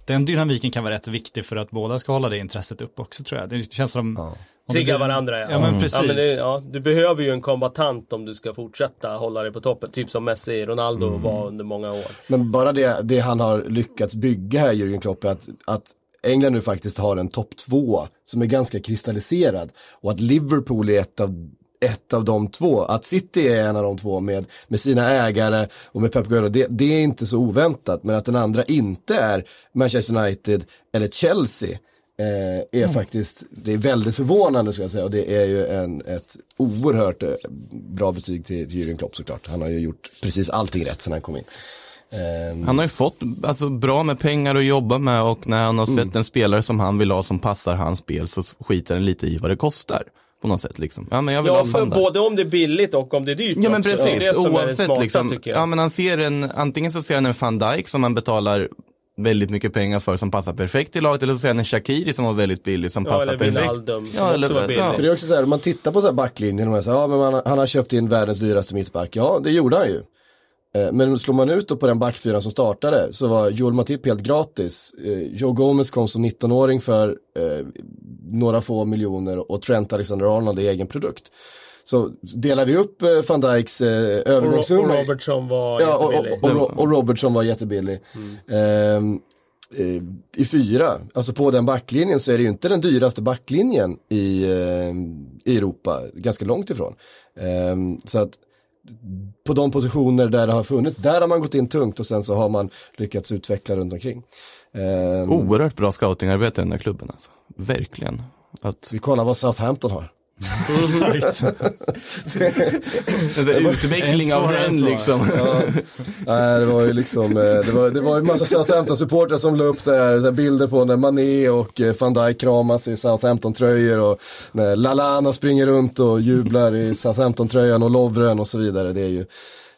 den dynamiken kan vara rätt viktig för att båda ska hålla det intresset upp också tror jag. Det känns som... om det Trigga blir- varandra Ja men precis. Ja, men det, ja, du behöver ju en kombatant om du ska fortsätta hålla dig på toppen. Typ som Messi, Ronaldo Mm. var under många år. Men bara det, det han har lyckats bygga här, Jürgen Klopp, är att, att England nu faktiskt har en topp två som är ganska kristalliserad. Och att Liverpool är ett av, ett av de två. Att City är en av de två med, med sina ägare och med Pep Guardiola, det, det är inte så oväntat. Men att den andra inte är Manchester United eller Chelsea eh, är faktiskt, det är väldigt förvånande ska jag säga. Och det är ju en, ett oerhört eh, bra betyg till, till Jürgen Klopp såklart. Han har ju gjort precis allting rätt sedan han kom in. Ehm, Han har ju fått alltså, bra med pengar att jobba med och när han har Mm. sett en spelare som han vill ha som passar hans spel så skiter han lite i vad det kostar. På något sätt liksom. Ja men jag vill Ja, ha för både om det är billigt och om det är dyrt Ja men också. Precis, det oavsett smarta, liksom. Ja men han ser en, antingen så ser han en van Dijk som han betalar väldigt mycket pengar för som passar perfekt i laget eller så ser han en Shakiri som var väldigt billig som Ja, passar eller perfekt. Wijnaldum, som Ja, eller- billig. ja. För det är också så här, om man tittar på så här backlinjen och man säger, ja men man, han har köpt in världens dyraste mittback. Ja, det gjorde han ju. Eh, Men slår man ut då på den backfyran som startade så var Joel Matip helt gratis. Eh, Joe Gomez kom som 19-åring för eh, några få miljoner och Trent Alexander-Arnold är egen produkt. Så delar vi upp eh, van Dijks eh, Och, Ro- och övergångssumma Robertson var Ja, och, jättebillig. och, och, och Robertson var jättebillig. Ehm, eh, I fyra, alltså på den backlinjen så är det ju inte den dyraste backlinjen i, eh, i Europa, ganska långt ifrån. Ehm, så att på de positioner där det har funnits, där har man gått in tungt och sen så har man lyckats utveckla runt omkring. Ehm, Oerhört bra scoutingarbete i den där klubben alltså. Verkligen. Att, Vi kollar vad Southampton har. Utveckling av svårare än den liksom. Ja, nej, det var ju liksom, eh, det var, det var ju massa Southampton-supportrar som la upp där, här bilder på när Mané och eh, van Dijk kramas i Southampton-tröjor och när Lalana springer runt och jublar i Southampton-tröjan och Lovren och så vidare. Det är ju,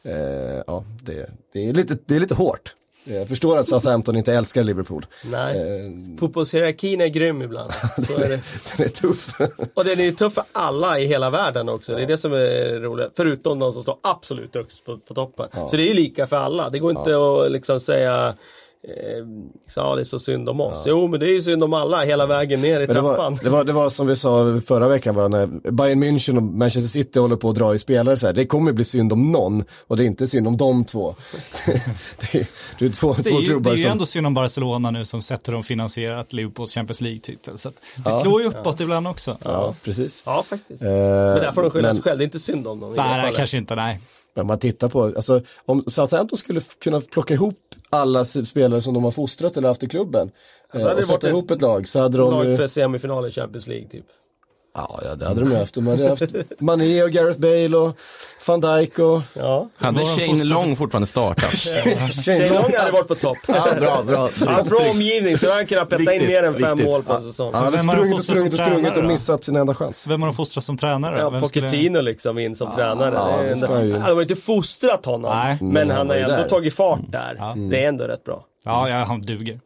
eh, ja, det, det, är lite, det är lite hårt. Jag förstår att Southampton inte älskar Liverpool. Nej. Eh, Fotbollshierarkin är grym ibland. Så är det. Den är tuff. Och den är tuff för alla i hela världen också. Det är det som är roligt. Förutom de som står absolut högst på, på toppen. Så det är lika för alla. Det går inte att liksom säga Eh, så, ja, det är så synd om oss. Jo, men det är ju synd om alla hela vägen ner i Men det, trappan. var, det, var, det var som vi sa förra veckan, va, när Bayern München och Manchester City håller på att dra i spelare så här. Det kommer bli synd om någon och det är inte synd om de två. det, det är två, Det är, klubbar det är ju som... ändå synd om Barcelona nu som sätter och finansierat Liverpools Champions League-titel. Så att det slår ju uppåt ibland också. Ja, precis. Ja, faktiskt. Eh, men där får de skylla sig själva. Det är inte synd om dem. det Nej, nej, kanske inte, nej. Men man tittar på, alltså om Southampton skulle kunna plocka ihop alla spelare som de har fostrat eller haft i klubben eh, hade och sätta ihop ett lag så hade de Lag för semifinal i Champions League typ. Ja, ja det hade de haft. De hade haft Mané och Gareth Bale och van Dijk och Ja. Hade de Shane Long fortfarande startat? Shane Long hade varit på topp. ja, bra, bra. Han har bra omgivning så han kunnat peta in mer än fem viktigt. mål på en säsong. han hade vem har de sprungit och sprungit och sprungit och missat sin enda chans. Vem har de fostrat som tränare? Ja, Pochettino liksom in som tränare. han. Han har inte fostrat honom. Nej. men han har ändå där. tagit fart där. Det är ändå rätt bra. Ja, ja, han duger.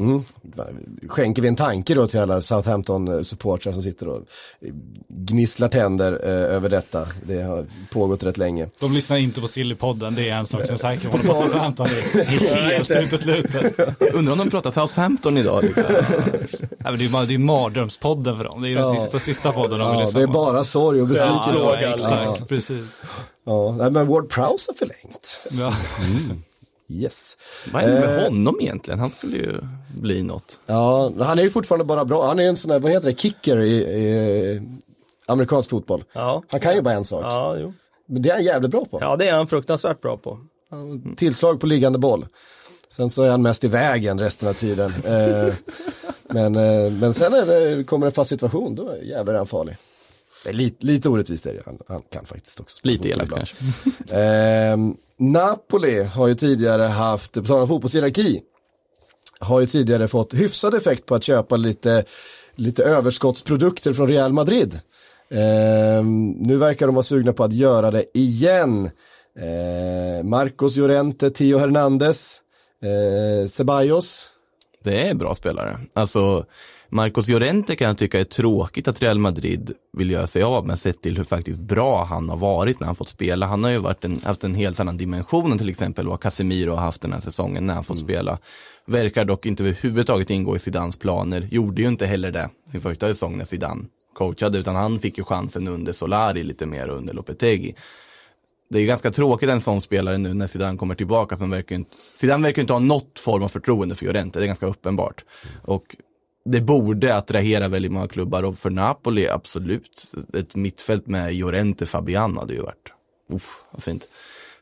Ja. Mm. Skänker vi en tanke då till alla Southampton-supportrar som sitter och gnisslar tänder eh, över detta. Det har pågått rätt länge. De lyssnar inte på Sillypodden, det är en sak som är säker. Håller på Southampton är helt uteslutet. Undrar om de pratar Southampton idag? Liksom. Ja, men det är ju bara- det är mardrömspodden för dem. Det är ju den sista, sista podden de vill Ja, lyssna det är bara sorg och Ja, besvikelse. ja, Låga, exakt, precis. Ja, nej, men Ward Prowse har förlängt. Ja. Yes. Vad är det med Eh, honom egentligen? Han skulle ju bli något. Ja, han är ju fortfarande bara bra. Han är en sån där, vad heter det, kicker i, i amerikansk fotboll. Ja. Han kan ju bara en sak. Ja, jo. Men det är han jävligt bra på. ja, det är han fruktansvärt bra på. Tillslag på liggande boll. Sen så är han mest i vägen resten av tiden. eh, men, eh, men sen är det, kommer en fast situation, då är jävlar är han farlig. Är lite, lite orättvist är det han, han kan faktiskt också. Lite elakt kanske. Ehm, Napoli har ju tidigare haft, på tal om fotbollshierarki, har ju tidigare fått hyfsad effekt på att köpa lite, lite överskottsprodukter från Real Madrid. Ehm, nu verkar de vara sugna på att göra det igen. Ehm, Marcos Llorente, Theo Hernandez, eh, Ceballos. Det är bra spelare. Alltså, Marcos Llorente kan jag tycka är tråkigt att Real Madrid vill göra sig av med sett till hur faktiskt bra han har varit när han fått spela. Han har ju varit en, haft en helt annan dimension än till exempel vad Casemiro har haft den här säsongen när han fått spela. Verkar dock inte överhuvudtaget ingå i Zidans planer. Gjorde ju inte heller det sin första säsong när Zidane coachade, utan han fick ju chansen under Solari lite mer och under Lopetegui. Det är ganska tråkigt en sån spelare nu när Zidane kommer tillbaka. Som verkar inte, Zidane verkar inte ha något form av förtroende för Llorente, det är ganska uppenbart. Och det borde attrahera väldigt många klubbar och för Napoli absolut. Ett mittfält med Llorente Fabian hade ju varit, uff, vad fint.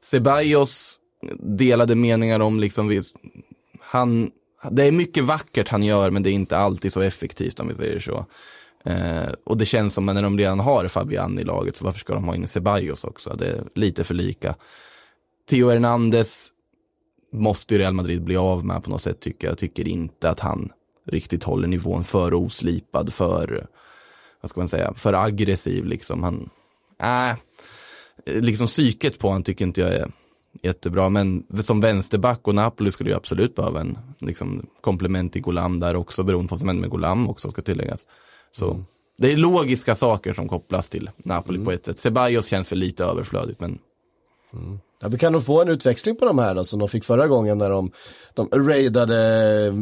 Ceballos delade meningar om liksom, han, det är mycket vackert han gör men det är inte alltid så effektivt om vi säger så. Eh, och det känns som att när de redan har Fabian i laget så varför ska de ha in Ceballos också? Det är lite för lika. Theo Hernandez måste ju Real Madrid bli av med på något sätt tycker jag. Jag tycker inte att han riktigt håller nivån för oslipad, för, vad ska man säga, för aggressiv liksom. Han, äh, liksom psyket på han tycker inte jag är jättebra. Men som vänsterback och Napoli skulle ju absolut behöva en liksom, komplement till Golam där också, beroende på vad som händer med Golam också ska tilläggas. Så det är logiska saker som kopplas till Napoli på ett sätt. Ceballos känns för lite överflödigt, men Ja, vi kan nog få en utväxling på de här då, som de fick förra gången när de, de raidade eh,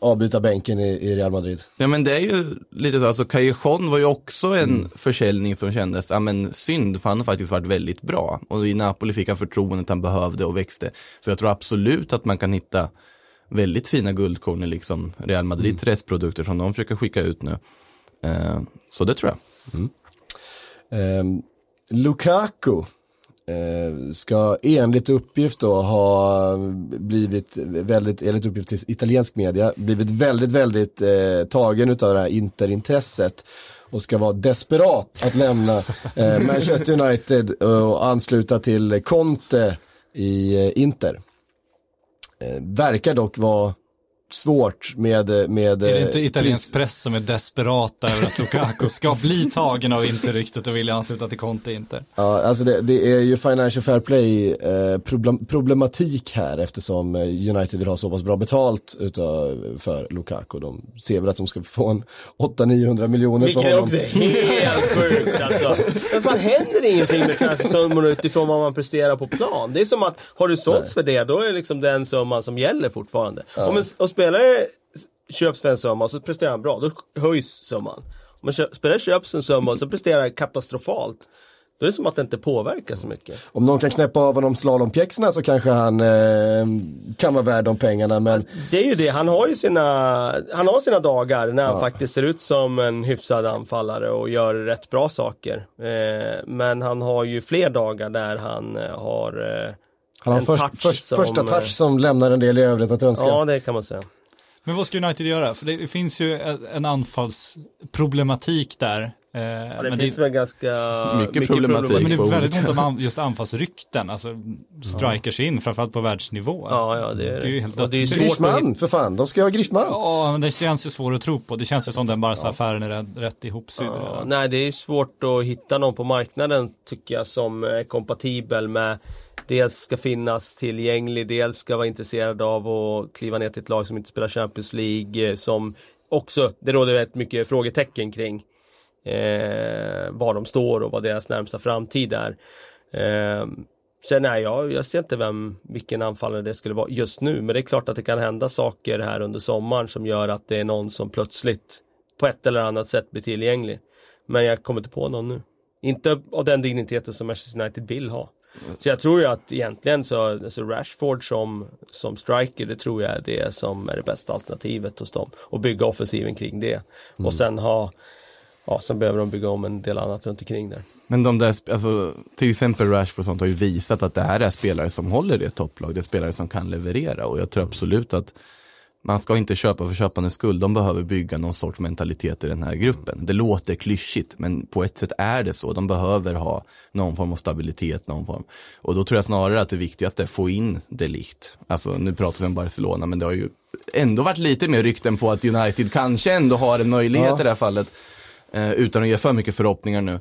avbytarbänken i, i Real Madrid. Ja men det är ju lite så, alltså Callejon var ju också en försäljning som kändes, ja men synd för han har faktiskt varit väldigt bra. Och i Napoli fick han förtroendet han behövde och växte. Så jag tror absolut att man kan hitta väldigt fina guldkorn i liksom Real Madrids restprodukter som de försöker skicka ut nu. Eh, så det tror jag. Lukaku eh, ska enligt uppgift då ha blivit väldigt, enligt uppgift till italiensk media, blivit väldigt, väldigt eh, tagen utav det här interintresset och ska vara desperat att lämna eh, Manchester United och ansluta till Conte i eh, Inter. Eh, verkar dock vara svårt med, med Är det inte eh, italiensk press som är desperata över att Lukaku ska bli tagen av Inter-ryktet och vilja ansluta till Conte Inter? Ja, alltså det, det är ju Financial Fair Play eh, problem, problematik här eftersom eh, United vill ha så pass bra betalt utav, för Lukaku. De ser väl att de ska få en 800-900 miljoner för Vilket är honom. också helt sjukt alltså. Men fan händer det ingenting med transfersummorna utifrån vad man presterar på plan? Det är som att, har du sålts för det, då är det liksom den summan som gäller fortfarande. Om en spelare köps för en summa och så presterar han bra, då höjs summan. Om en köp, spelare köps en summa och så presterar katastrofalt, då är det som att det inte påverkar så mycket. Om någon kan knäppa av honom slalompjäxorna så kanske han eh, kan vara värd de pengarna men Det är ju det, han har ju sina, han har sina dagar när han faktiskt ser ut som en hyfsad anfallare och gör rätt bra saker. Eh, men han har ju fler dagar där han eh, har eh, han har en först, touch först, som, första eh, touch som lämnar en del i övrigt att önska. Ja, det kan man säga. Men vad ska United göra? För det finns ju en anfallsproblematik där. Eh, Ja, det men finns väl ganska Mycket problematik. Men det är väldigt ont om just anfallsrykten, alltså strikers in, framförallt på världsnivå. Ja, ja, det är Det är ju helt och det är Griezmann, för fan, de ska ha Griezmann. Ja, men det känns ju svårt att tro på. Det känns ju som den Barca-affären är rätt, rätt ihopsydd Ja, nej, det är svårt att hitta någon på marknaden tycker jag som är kompatibel med Dels ska finnas tillgänglig, dels ska vara intresserad av att kliva ner till ett lag som inte spelar Champions League eh, som också, det råder rätt mycket frågetecken kring eh, var de står och vad deras närmsta framtid är. Eh, sen nej, jag, jag ser inte vem, vilken anfallare det skulle vara just nu, men det är klart att det kan hända saker här under sommaren som gör att det är någon som plötsligt på ett eller annat sätt blir tillgänglig. Men jag kommer inte på någon nu. Inte av den digniteten som Manchester United vill ha. Så jag tror ju att egentligen så, alltså Rashford som, som striker, det tror jag är det som är det bästa alternativet hos dem. Och bygga offensiven kring det. Och sen ha, ja, sen behöver de bygga om en del annat runt omkring där. Men de där, alltså, till exempel Rashford och sånt har ju visat att det här är spelare som håller det topplag, det är spelare som kan leverera och jag tror absolut att man ska inte köpa för köpandets skull, de behöver bygga någon sorts mentalitet i den här gruppen. Det låter klyschigt, men på ett sätt är det så. De behöver ha någon form av stabilitet, någon form. Och då tror jag snarare att det viktigaste är att få in det likt. Alltså nu pratar vi om Barcelona, men det har ju ändå varit lite mer rykten på att United kanske ändå har en möjlighet Ja. i det här fallet. Eh, utan att ge för mycket förhoppningar nu.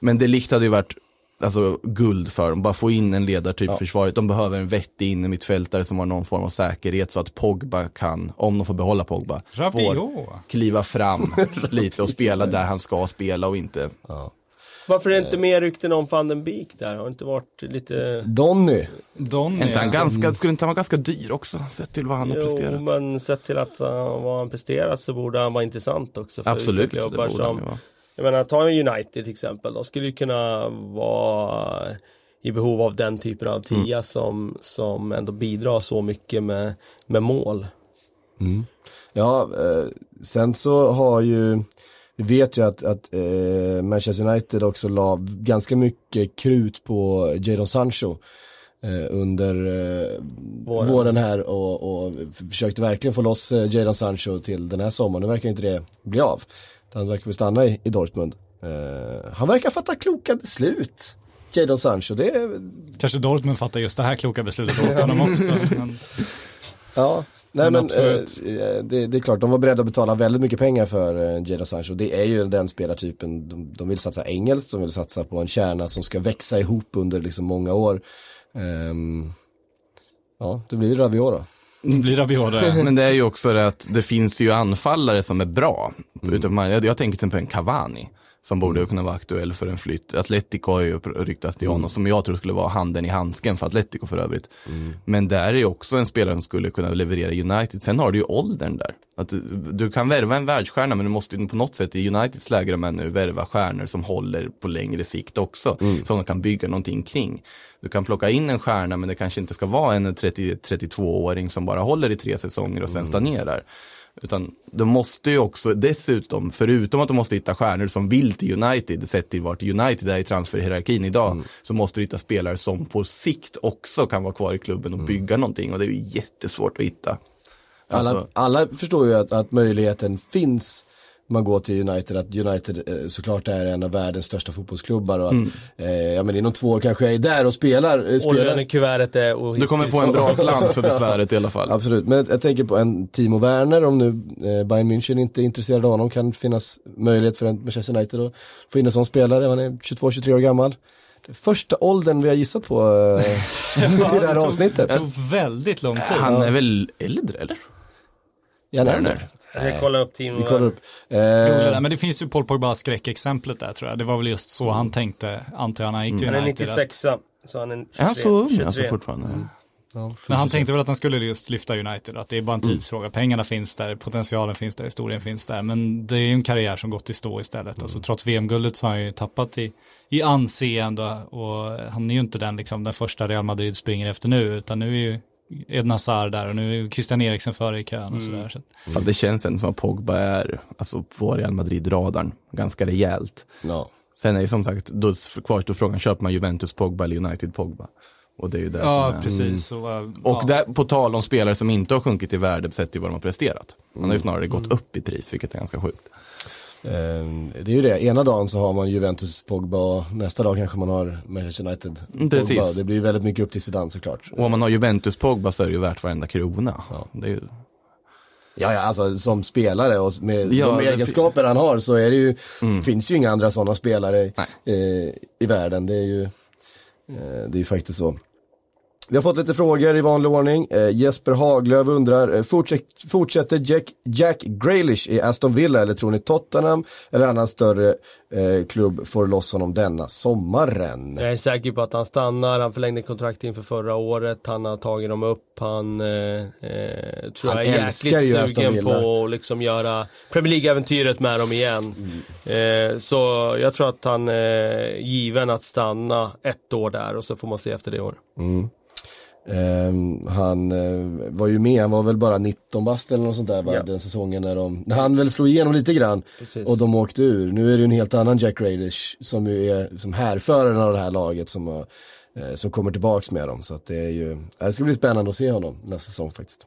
Men det likt hade ju varit alltså, guld för dem, bara få in en ledartyp i försvaret. De behöver en vettig innermittfältare som har någon form av säkerhet så att Pogba kan, om de får behålla Pogba, får kliva fram lite och spela där han ska spela och inte. Varför är det inte mer rykten om van den Beek där? Har det inte varit lite... Donny. Donny. Inte han ganska, skulle inte han vara ganska dyr också, sett till vad han har Jo, presterat? men sett till att uh, vad han presterat så borde han vara intressant också. För Absolut, det borde han som, ju vara. Jag menar, ta United till exempel. De skulle ju kunna vara i behov av den typen av tia Mm. som, som ändå bidrar så mycket med, med mål. Ja, eh, sen så har ju, vi vet ju att, att eh, Manchester United också la ganska mycket krut på Jadon Sancho eh, under eh, Våren. våren. här och, och försökte verkligen få loss eh, Jadon Sancho till den här sommaren. Nu verkar inte det bli av. Han verkar väl stanna i, i Dortmund. Eh, han verkar fatta kloka beslut. Jadon Sancho, det är, Kanske Dortmund fattar just det här kloka beslutet åt honom också. Men, Ja, nej Men men, eh, det, det är klart, de var beredda att betala väldigt mycket pengar för eh, Jadon Sancho. Det är ju den spelartypen, de, de vill satsa engelskt, de vill satsa på en kärna som ska växa ihop under liksom många år. Ehm, ja, det blir Rabiot då det blir Rabiot. Men det är ju också det att det finns ju anfallare som är bra. Mm. jag, jag tänker till exempel en Cavani. Som borde kunna vara aktuell för en flytt. Atletico har ju ryktats till honom, som jag tror skulle vara handen i handsken för Atletico för övrigt. Men där är ju också en spelare som skulle kunna leverera United. Sen har du ju åldern där. Att du, du kan värva en världsstjärna, men du måste ju på något sätt i Uniteds läge är nu värva stjärnor som håller på längre sikt också. Som de kan bygga någonting kring. Du kan plocka in en stjärna, men det kanske inte ska vara en 30 32-åring som bara håller i tre säsonger och sen stagnerar. Utan de måste ju också dessutom, förutom att de måste hitta stjärnor som vill till United, sett till vart United är i transferhierarkin idag, så måste du hitta spelare som på sikt också kan vara kvar i klubben och bygga någonting. Och det är ju jättesvårt att hitta. Alla, Alltså, alla förstår ju att, att möjligheten finns man går till United, att United eh, såklart är en av världens största fotbollsklubbar och att, eh, ja men inom två år kanske jag är där och spelar. Eh, Och spelar. lönekuvertet är Du ohiskligt. kommer få en bra slant för besväret i alla fall. Absolut, men jag tänker på en Timo Werner om nu eh, Bayern München inte är intresserad av honom kan finnas möjlighet för en Manchester United att få in en sån spelare, han är 22-23 år gammal. Är första åldern vi har gissat på eh, i det här avsnittet. Det tog väldigt lång tid. Han är väl äldre eller? Ja, nej, Werner. Vi kollar upp team Vi kollar upp. Eh, det. Men det finns ju Paul Pogba skräckexemplet där tror jag. Det var väl just så han tänkte, antar jag, när han gick till Han är United. 96 så han är 23, Är han så ung 23. alltså fortfarande? Men han tänkte väl att han skulle just lyfta United, att det är bara en tidsfråga. Pengarna finns där, potentialen finns där, historien finns där. Men det är ju en karriär som gått i stå istället. Alltså trots VM-guldet så har han ju tappat i, i anseende och han är ju inte den, liksom, den första Real Madrid springer efter nu, utan nu är ju Eden Hazard där och nu är Christian Eriksen före i kön och sådär. Så Fan, det känns ändå som att Pogba är, alltså på Real Madrid-radarn, ganska rejält. ja. Sen är ju som sagt, då kvarstår frågan, köper man Juventus Pogba eller United Pogba? Och det är ju det som ja, är. precis. Så, uh, Och ja. där, på tal om spelare som inte har sjunkit i värde sett till vad de har presterat. Man har ju snarare gått upp i pris, vilket är ganska sjukt. Eh, det är ju det, ena dagen så har man Juventus Pogba och nästa dag kanske man har Manchester United Pogba. Precis. Det blir väldigt mycket upp till Zidane såklart. Och om man har Juventus Pogba så är det ju värt varenda krona. Det är ju, Ja, ja, alltså som spelare och med Ja, de det- egenskaper han har så är det ju, finns ju inga andra sådana spelare eh, i världen. Det är ju, eh, det är ju faktiskt så. Vi har fått lite frågor i vanlig ordning. Eh, Jesper Haglöf undrar, eh, fortsätt, fortsätter Jack, Jack Grealish i Aston Villa eller tror ni Tottenham eller annan större eh, klubb får loss honom denna sommaren? Jag är säker på att han stannar, han förlängde kontrakt inför förra året, han har tagit dem upp, han eh, eh, tror Han jag är jäkligt sugen på att liksom göra Premier League-äventyret med dem igen. Mm. Eh, så jag tror att han är given att stanna ett år där och så får man se efter det år. Ehm, han eh, var ju med, han var väl bara 19 bast eller något sånt där va? Ja. den säsongen när de, när han väl slog igenom lite grann Precis. och de åkte ur. Nu är det ju en helt annan Jack Grealish som ju är som härföraren av det här laget som, eh, som kommer tillbaks med dem. Så att det är ju, det ska bli spännande att se honom nästa säsong faktiskt.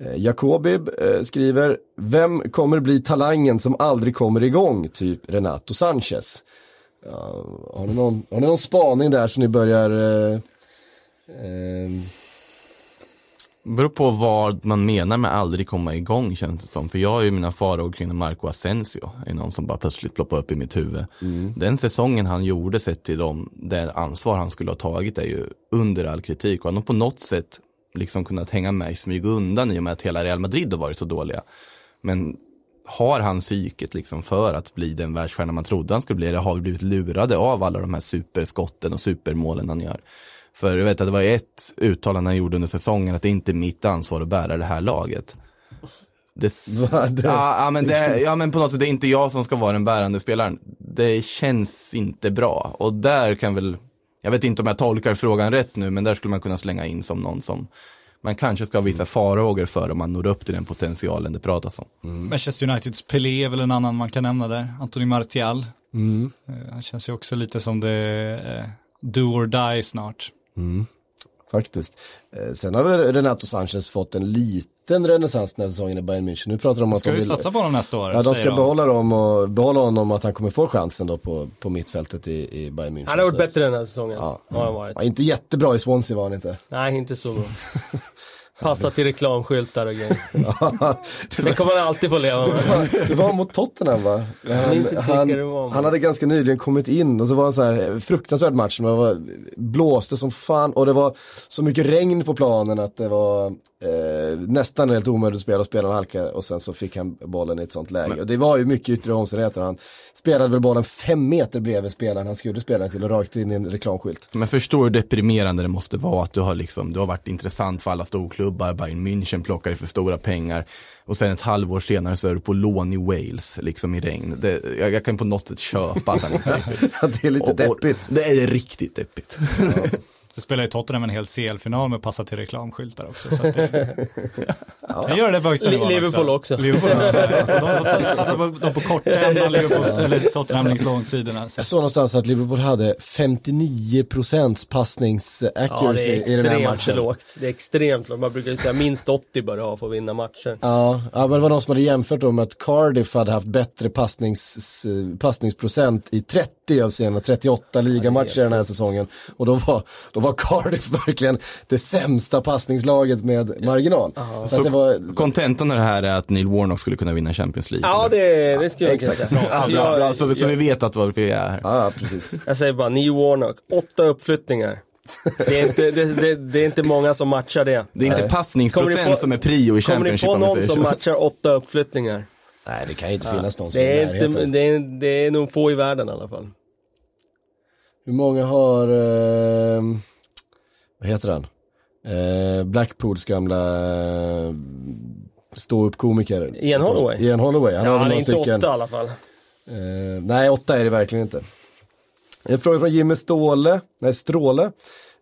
Eh, Jakobib skriver, vem kommer bli talangen som aldrig kommer igång, typ Renato Sanchez? Ja, har, ni någon, har ni någon spaning där så ni börjar eh, ehm, beror på vad man menar med aldrig komma igång känns det som. För jag har ju mina farhågor kring Marco Asensio, är någon som bara plötsligt ploppar upp i mitt huvud. Den säsongen han gjorde sett till dem, det ansvar han skulle ha tagit är ju under all kritik. Och han har på något sätt liksom kunnat hänga med i smyg undan i och med att hela Real Madrid har varit så dåliga. Men har han psyket liksom för att bli den världsstjärna man trodde han skulle bli? Eller har vi blivit lurade av alla de här superskotten och supermålen han gör? För jag vet att det var ett uttalande han gjorde under säsongen att det inte är mitt ansvar att bära det här laget. Det, ja, ja, men det, ja men på något sätt, det är inte jag som ska vara den bärande spelaren. Det känns inte bra. Och där kan väl, jag vet inte om jag tolkar frågan rätt nu, men där skulle man kunna slänga in som någon som man kanske ska ha vissa farhågor för om man når upp till den potentialen det pratas om. Manchester Uniteds Pelé är väl en annan man kan nämna där. Anthony Martial. Eh, Han känns ju också lite som det eh, do or die snart. Faktiskt. Eh, sen har väl Renato Sanchez fått en liten renässans den här säsongen i Bayern München. Nu pratar de om att Ska de vi vill... satsa på honom nästa år? Ja, de ska behålla dem och behålla honom att han kommer få chansen då på, på mittfältet i, i Bayern München. Han har varit bättre den här säsongen. Ja. Har han varit. Ja, inte jättebra i Swansea var han inte. Nej, inte så bra. Passa till reklamskyltar och grejer. Det kommer han alltid få leva med. Det var mot Tottenham va? Han, han, han hade ganska nyligen kommit in och så var det en så här fruktansvärd match. Det var, blåste som fan och det var så mycket regn på planen att det var eh, nästan helt omöjligt att spela och spelarna halkade och sen så fick han bollen i ett sånt läge. Och det var ju mycket yttre omständigheter. Han spelade väl bollen fem meter bredvid spelaren han skulle spela till och rakt in i en reklamskylt. Men förstår hur deprimerande det måste vara att du har liksom, du har varit intressant för alla storklubbar, Bayern München plockar dig för stora pengar och sen ett halvår senare så är du på lån i Wales, liksom i regn. Det, jag, jag kan på något sätt köpa att han inte riktigt det är lite Och- och deppigt. Det är riktigt deppigt. Så spelar ju Tottenham en hel CL-final med passa till reklamskyltar också. Så det, Jag gör det på högsta nivån Liverpool också. Liverpool också. De satt- satte på- dem på kortändan, Liverpool, eller Tottenham längs långsidorna. Så. Jag såg någonstans att Liverpool hade 59% passnings Ja, accuracy det är i den här extremt matchen. lågt. Det är extremt lågt. Man brukar ju säga minst 80 bör ha för att vinna matcher. Ja, ja, men det var någon som hade jämfört då med att Cardiff hade haft bättre passnings, passningsprocent i 30 av sina 38 ligamatcher den här säsongen. Och då var, då var Cardiff verkligen det sämsta passningslaget med marginal. Så, att det var, Kontentan av det här är att Neil Warnock skulle kunna vinna Champions League. Ja, det, det skulle jag Exakt. säga. Bra, Bra, så, så vi vet att vad vi är här. ja, precis. jag säger bara, Neil Warnock, åtta uppflyttningar. Det är, inte, det, det, det är inte många som matchar det. Det är inte Kommer passningsprocent ni på- som är prio i Kommer ni Championship på någon som så. matchar åtta uppflyttningar? Nej, det kan ju inte finnas någon som Det är är, inte, det, är, det är nog få i världen i alla fall. Hur många har, eh, vad heter han? Eh, Blackpools gamla eh, ståuppkomiker. Ian Holloway? Ian Holloway, han har Ja, väl han är inte stycken. åtta i alla fall. Eh, nej, åtta är det verkligen inte. En fråga från Jimmy Ståle, nej Stråle.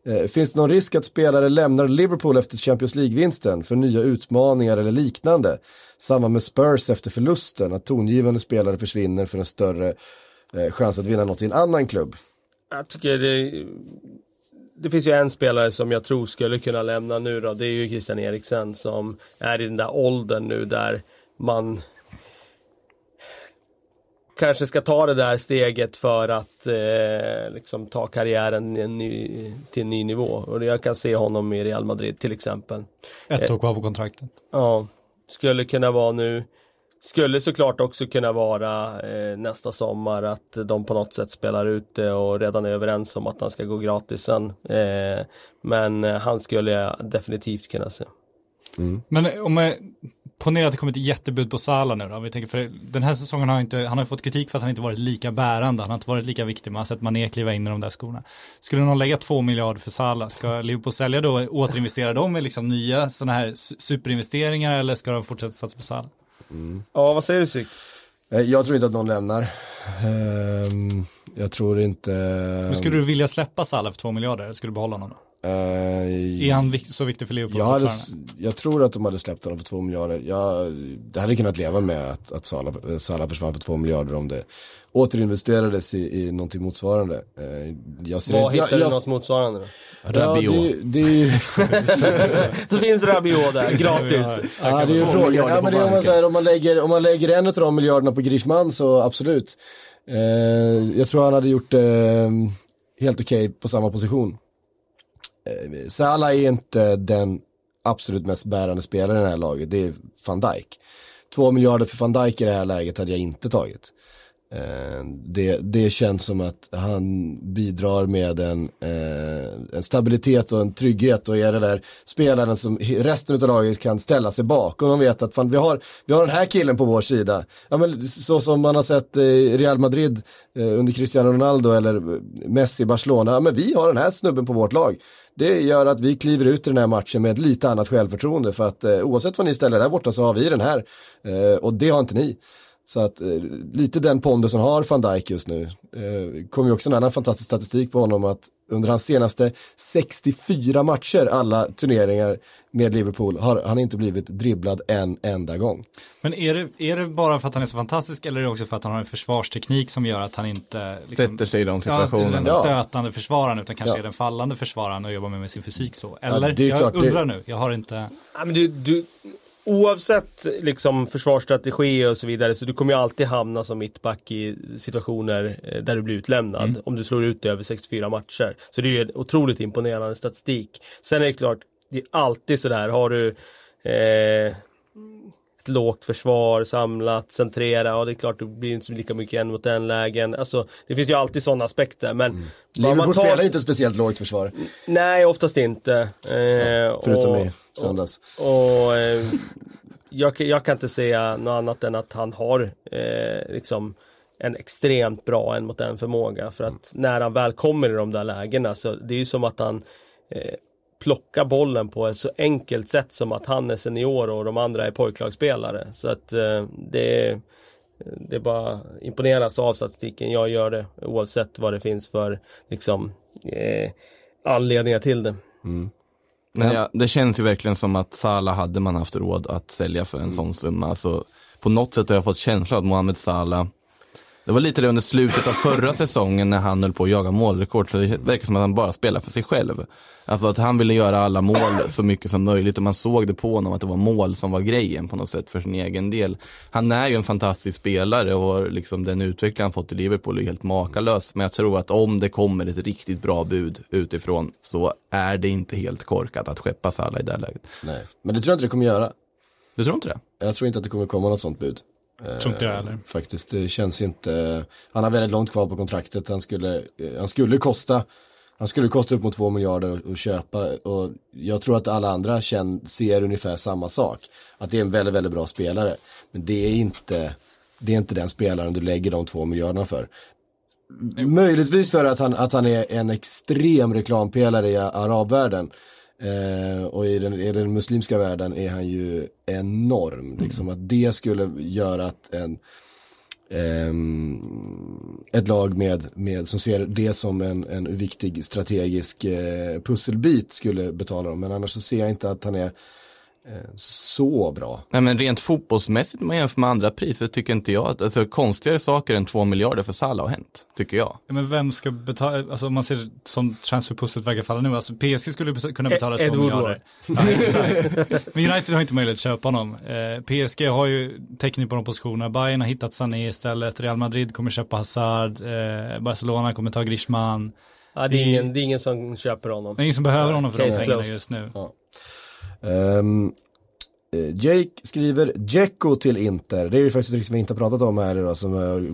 Eh, finns det någon risk att spelare lämnar Liverpool efter Champions League-vinsten för nya utmaningar eller liknande? Samma med Spurs efter förlusten, att tongivande spelare försvinner för en större eh, chans att vinna något i en annan klubb. Jag tycker det, det finns ju en spelare som jag tror skulle kunna lämna nu då. Det är ju Christian Eriksen som är i den där åldern nu där man kanske ska ta det där steget för att eh, liksom ta karriären en ny, till en ny nivå. Och jag kan se honom i Real Madrid till exempel. Ett år kvar på kontraktet. Ja, skulle kunna vara nu. Skulle såklart också kunna vara eh, nästa sommar att de på något sätt spelar ut det och redan är överens om att han ska gå gratis sen. Eh, men eh, han skulle jag definitivt kunna se. Men om jag, ponera att det kommer ett jättebud på Salah nu då. Vi tänker för den här säsongen har inte, han har fått kritik för att han inte varit lika bärande. Han har inte varit lika viktig. Man har sett Mané kliva in i de där skorna. Skulle någon lägga två miljarder för Salah, ska Liverpool sälja då, återinvestera dem i liksom nya sådana här su- superinvesteringar eller ska de fortsätta satsa på Salah? Ja, vad säger du Syk? Eh, Jag tror inte att någon lämnar. Ehm, jag tror inte... Men skulle du vilja släppa Salah för två miljarder eller skulle du behålla honom då? Eh, Är han så viktig för Liverpool jag, hade, jag tror att de hade släppt honom för två miljarder. Jag, det hade kunnat leva med att, att Salah, eh, Salah försvann för två miljarder om det återinvesterades i, i någonting motsvarande. Eh, jag ser Vad inte- hittar jag, du jag, något motsvarande då? Ja, Rabiot. det, det Så finns Rabiot där, gratis. ja, det är ju frågan. Ja, men det är om, man, här, om, man lägger, om man lägger en av de miljarderna på Griezmann så absolut. Eh, jag tror han hade gjort det eh, helt okej på samma position. Eh, Salah är inte den absolut mest bärande spelaren i det här laget, det är van Dijk. Två miljarder för van Dijk i det här läget hade jag inte tagit. Eh, det, det känns som att han bidrar med en, eh, en stabilitet och en trygghet och är det där spelaren som resten av laget kan ställa sig bakom. De vet att fan, vi, har, vi har den här killen på vår sida. Ja, men så som man har sett i Real Madrid under Cristiano Ronaldo eller Messi i Barcelona. Ja, men vi har den här snubben på vårt lag. Det gör att vi kliver ut i den här matchen med ett lite annat självförtroende för att eh, oavsett vad ni ställer där borta så har vi den här. Eh, och det har inte ni. Så att eh, lite den pondusen har van Dijk just nu. Eh, kom ju också en annan fantastisk statistik på honom att under hans senaste 64 matcher, alla turneringar med Liverpool, har han inte blivit dribblad en enda gång. Men är det, är det bara för att han är så fantastisk eller är det också för att han har en försvarsteknik som gör att han inte liksom, Sätter sig i de Ja, situationerna. den Ja. stötande försvararen utan kanske Ja. är den fallande försvararen och jobbar med, med sin fysik så. Eller? är jag klart, det- undrar nu, jag har inte... Ja, men du, du, oavsett liksom försvarsstrategi och så vidare så du kommer ju alltid hamna som mittback i situationer eh, där du blir utlämnad om du slår ut det över 64 matcher. Så det är ju en otroligt imponerande statistik. Sen är det klart, det är alltid sådär, har du eh, ett lågt försvar, samlat, centrera, ja det är klart det blir inte lika mycket en mot en lägen. Alltså det finns ju alltid sådana aspekter men man Liverpool tar- spelar ju inte speciellt lågt försvar, Nej, oftast inte. Eh, förutom och- i söndags. och eh, jag, kan- jag kan inte säga något annat än att han har eh, liksom en extremt bra en mot en förmåga. För att när han väl kommer i de där lägena så det är ju som att han plockar bollen på ett så enkelt sätt som att han är senior och de andra är pojklagsspelare. Så att eh, det är det är bara imponeras av statistiken. Jag gör det oavsett vad det finns för liksom, eh, anledningar till det. Men ja, det känns ju verkligen som att Salah hade man haft råd att sälja för en sån summa. Alltså, på något sätt har jag fått känslan att Mohamed Salah, det var lite det under slutet av förra säsongen när han höll på att jaga målrekord, så det verkar som att han bara spelar för sig själv. Alltså att han ville göra alla mål så mycket som möjligt och man såg det på honom att det var mål som var grejen på något sätt för sin egen del. Han är ju en fantastisk spelare och liksom den utveckling han fått i Liverpool är helt makalös. Men jag tror att om det kommer ett riktigt bra bud utifrån så är det inte helt korkat att skeppa Salah i det här läget. Nej, men det tror jag inte det kommer göra. Du tror inte det? Jag tror inte att det kommer komma något sånt bud. Tror inte jag heller. Faktiskt, det känns inte, han har väldigt långt kvar på kontraktet, han skulle, eh, han skulle kosta, han skulle kosta upp mot två miljarder att- köpa och jag tror att alla andra ser ungefär samma sak. Att det är en väldigt, väldigt bra spelare. Men det är inte, det är inte den spelaren du lägger de två miljarderna för. Möjligtvis för att han, att han är en extrem reklampelare i arabvärlden. Eh, och i den, i den muslimska världen är han ju enorm. Liksom att det skulle göra att en, ehm, ett lag med, med, som ser det som en, en viktig strategisk eh, pusselbit skulle betala dem. Men annars så ser jag inte att han är eh, så bra. Nej men rent fotbollsmässigt om man jämför med andra priser tycker inte jag att, alltså konstigare saker än två miljarder för Salah har hänt, tycker jag. Ja, men vem ska betala, alltså om man ser som transferpusslet verkar falla nu, alltså PSG skulle beta- kunna betala Ed två miljarder. Ja. Men United har inte möjlighet att köpa honom. Eh, PSG har ju täckning på de positionerna, Bayern har hittat Sané istället, Real Madrid kommer köpa Hazard, eh, Barcelona kommer ta Griezmann. Ja, det, är ingen, det är ingen som köper honom. Det är ingen som behöver honom för de pengarna just nu. Ehm, eh, Jake skriver Dzeko till Inter. Det är ju faktiskt ett som vi inte har pratat om här idag som har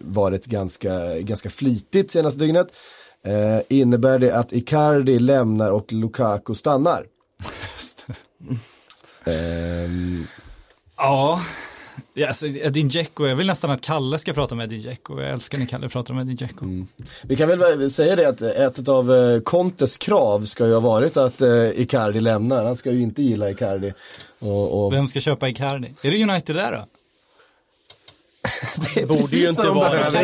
varit ganska, ganska flitigt senaste dygnet. Eh, innebär det att Icardi lämnar och Lukaku stannar? Ehm, Ja, ja alltså, Edin Dzeko, jag vill nästan att Kalle ska prata med Edin Dzeko. Jag älskar när Kalle pratar med Edin Dzeko. vi kan väl säga det att ett av eh, Contes krav ska ju ha varit att eh, Icardi lämnar. Han ska ju inte gilla Icardi. Och, och... Vem ska köpa Icardi? Är det United där då? det är Borde ju inte de vara det.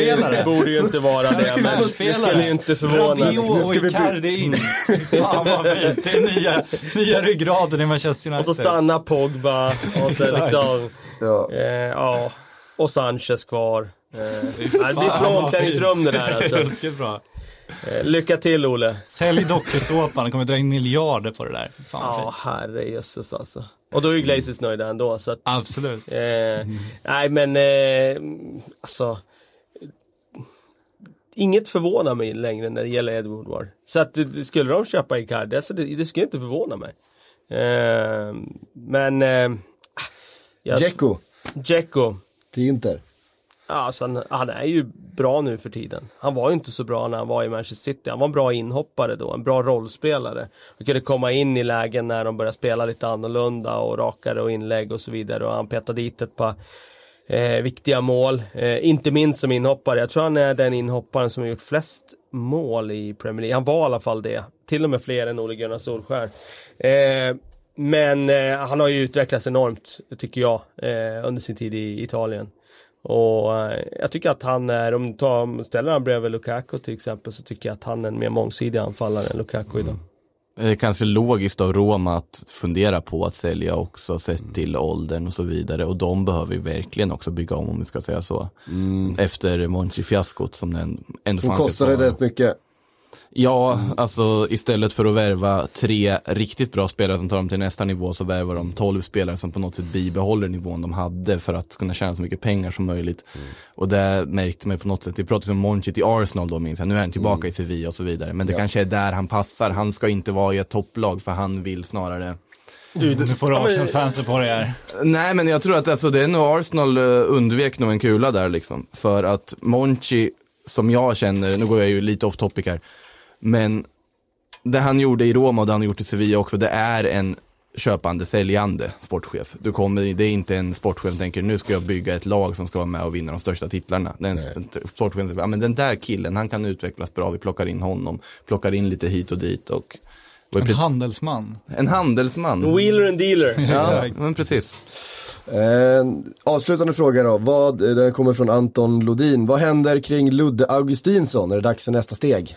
igen. Det borde ju inte vara det, men det skulle ju inte förvåna. Rabiot och Icardi in. Fan vad fint. Det är nya, nya ryggraden i Manchester Och United. så stannar Pogba och så liksom, Ja. eh, ja, och Sanchez kvar. Eh, det blir ett bra omklädningsrum det där alltså. Ruskigt bra. Eh, lycka till Ole. Sälj dokusåpan, de kommer dra in miljarder på det där. Fan Ja, herrejösses alltså. Och då är ju Glazers nöjda ändå så att, Absolut. eh, nej men, eh, alltså. Inget förvånar mig längre när det gäller Ed Woodward. Så att det- skulle de köpa Icardi, alltså det, det skulle inte förvåna mig. Eh, men, eh, jag- Dzeko Dzeko. till Inter. Ja, alltså han, han är ju bra nu för tiden. Han var ju inte så bra när han var i Manchester City. Han var en bra inhoppare då, en bra rollspelare. Han kunde komma in i lägen när de började spela lite annorlunda och rakare och inlägg och så vidare. Och han petade dit ett par eh, viktiga mål. Eh, inte minst som inhoppare. Jag tror han är den inhopparen som har gjort flest mål i Premier League. Han var i alla fall det. Till och med fler än Ole Gunnar Solskär. Eh, men eh, han har ju utvecklats enormt, tycker jag, eh, under sin tid i Italien. Och eh, jag tycker att han är, om du tar, ställer han bredvid Lukaku till exempel, så tycker jag att han är en mer mångsidig anfallare än Lukaku idag. Det är kanske logiskt av Roma att fundera på att sälja också sett till åldern och så vidare och de behöver ju verkligen också bygga om om vi ska säga så. Efter Monchi-fiaskot som den ändå Som kostade rätt mycket. Ja, alltså istället för att värva tre riktigt bra spelare som tar dem till nästa nivå så värvar de tolv spelare som på något sätt bibehåller nivån de hade för att kunna tjäna så mycket pengar som möjligt. Och det märkte man på något sätt, vi pratade om Monchi i Arsenal då minns jag, nu är han tillbaka i Sevilla och så vidare. Men det kanske är där han passar, han ska inte vara i ett topplag för han vill snarare Nu får du Arsenal-fansen på dig här. Nej men jag tror att alltså, det är nog Arsenal uh, undvek nog en kula där liksom. För att Monchi, som jag känner, nu går jag ju lite off topic här, men det han gjorde i Roma och det han har gjort i Sevilla också, det är en köpande, säljande sportchef. Du kommer, det är inte en sportchef som tänker nu ska jag bygga ett lag som ska vara med och vinna de största titlarna. Det är en sp- sportchef som säger, ja men den där killen, han kan utvecklas bra, vi plockar in honom, plockar in lite hit och dit och och En handelsman. en handelsman. Wheeler and dealer. Ja, men precis. Eh, avslutande fråga då, vad, den kommer från Anton Lodin. Vad händer kring Ludde Augustinsson? Är det dags för nästa steg?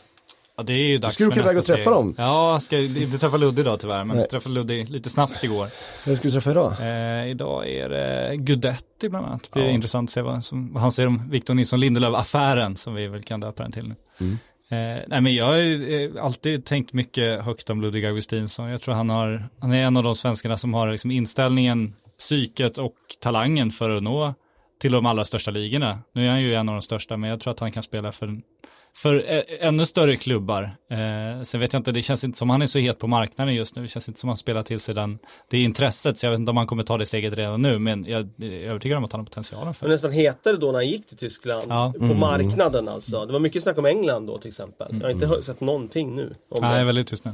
Ja, det är ju dags skulle för åka iväg och träffa dem. Ja, ska inte träffa Ludde idag tyvärr, men Nej. träffade Ludde lite snabbt igår. Vem ska du träffa idag? Eh, idag är det Gudetti bland annat. Det blir intressant att se vad, som, vad han säger om Victor Nilsson Lindelöf-affären, som vi väl kan döpa den till nu. Mm. Eh, nej men jag har ju, eh, alltid tänkt mycket högt om Ludvig Augustinsson. Jag tror han, har, han är en av de svenskarna som har liksom inställningen, psyket och talangen för att nå till de allra största ligorna. Nu är han ju en av de största, men jag tror att han kan spela för, för ä- ännu större klubbar. Eh, sen vet jag inte, det känns inte som han är så het på marknaden just nu. Det känns inte som han spelar till sig den, det intresset, så jag vet inte om han kommer ta det steget redan nu, men jag, jag är övertygad om att han har potentialen Men för. nästan hetare då när han gick till Tyskland. Ja. På marknaden alltså. Det var mycket snack om England då till exempel. Jag har inte hört, sett någonting nu. Om Nej, det. väldigt tyst nu.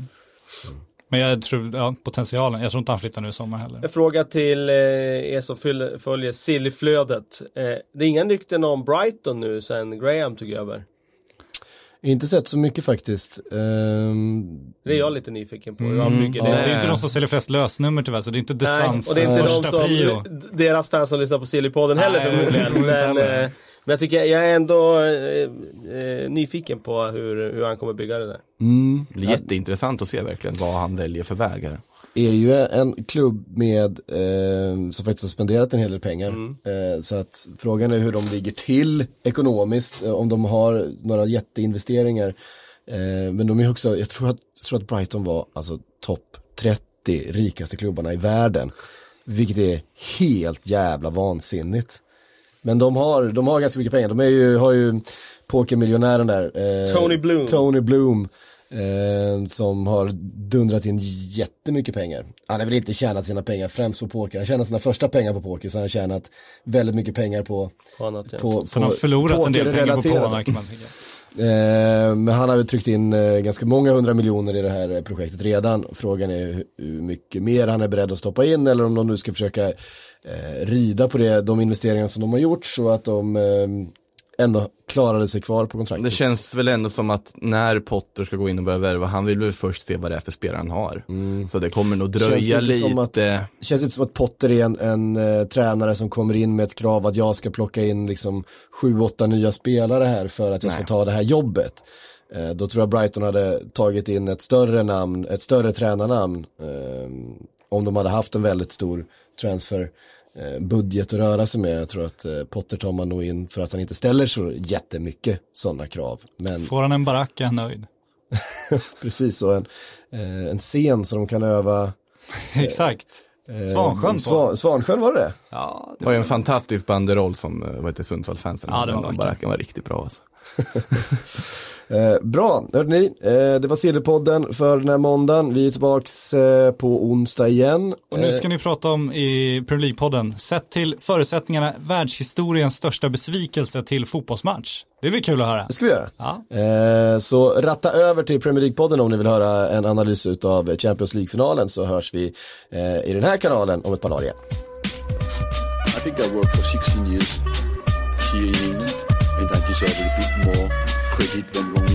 Men jag tror, ja, potentialen, jag tror inte han flyttar nu i sommar heller. En fråga till eh, er som följer Sillyflödet. Eh, det är inga rykten om Brighton nu sen Graham tog över. Inte sett så mycket faktiskt. Ehm, Det är jag lite nyfiken på. Hur han bygger Det, det. det är inte de som säljer flest lösnö tyvärr, så det är inte Nej, Desans och det är inte de första som, prio. deras fans som lyssnar på Sillypodden heller Nej, förmodligen. Men, eh, men jag tycker jag är ändå eh, eh, nyfiken på hur, hur han kommer bygga det där. mm, Det blir jätteintressant att se verkligen vad han väljer för väg här. Är ju en klubb med, eh, som faktiskt har spenderat en hel del pengar. Eh, så att frågan är hur de ligger till ekonomiskt, eh, om de har några jätteinvesteringar. Eh, men de är också, jag tror att, jag tror att Brighton var alltså topp 30 rikaste klubbarna i världen. Vilket är helt jävla vansinnigt. Men de har, de har ganska mycket pengar, de är ju, har ju pokermiljonären där. eh, Tony Bloom. Tony Bloom. Eh, som har dundrat in jättemycket pengar. Han har väl inte tjänat sina pengar främst på poker. Han tjänade sina första pengar på poker, så han har tjänat väldigt mycket pengar på, På annat, ja. på, Så han har förlorat en del pengar på. Polarna kan man tänka. Eh, men han har väl tryckt in eh, ganska många hundra miljoner i det här eh, projektet redan. Frågan är hur- hur mycket mer han är beredd att stoppa in eller om de nu ska försöka eh, rida på det, de investeringar som de har gjort så att de eh, ändå klarade sig kvar på kontraktet. Det känns väl ändå som att när Potter ska gå in och börja värva, han vill väl först se vad det är för spelare han har. Så det kommer nog dröja Känns att- lite. Det känns inte som att Potter är en, en eh, tränare som kommer in med ett krav att jag ska plocka in liksom sju, åtta nya spelare här för att jag ska Nej. ta det här jobbet. Eh, då tror jag Brighton hade tagit in ett större namn, ett större tränarnamn eh, om de hade haft en väldigt stor transfer budget att röra sig med. Jag tror att eh, Potter tar man nog in för att han inte ställer så jättemycket sådana krav. Men Får han en barack är han nöjd. precis så, en, eh, en scen som de kan öva Exakt. eh, Svansjön. Svan, Svansjön var det det? Ja, Det var ju en fantastisk banderoll som, eh, vad heter Sundsvall-fansen Ja, var Den vackert. baracken var riktigt bra alltså. Eh, bra, hörde ni, eh, det var Sillypodden för den här måndagen. Vi är tillbaks eh, på onsdag igen. Och nu Eh, ska ni prata om i Premier League-podden, sett till förutsättningarna, världshistoriens största besvikelse till fotbollsmatch. Det blir kul att höra. det ska vi göra. Ja. Eh, så ratta över till Premier League-podden om ni vill höra en analys av Champions League-finalen så hörs vi eh, i den här kanalen om ett par dagar igen. I think I worked for 16 years here in England, and I deserve a bit more credit when wrong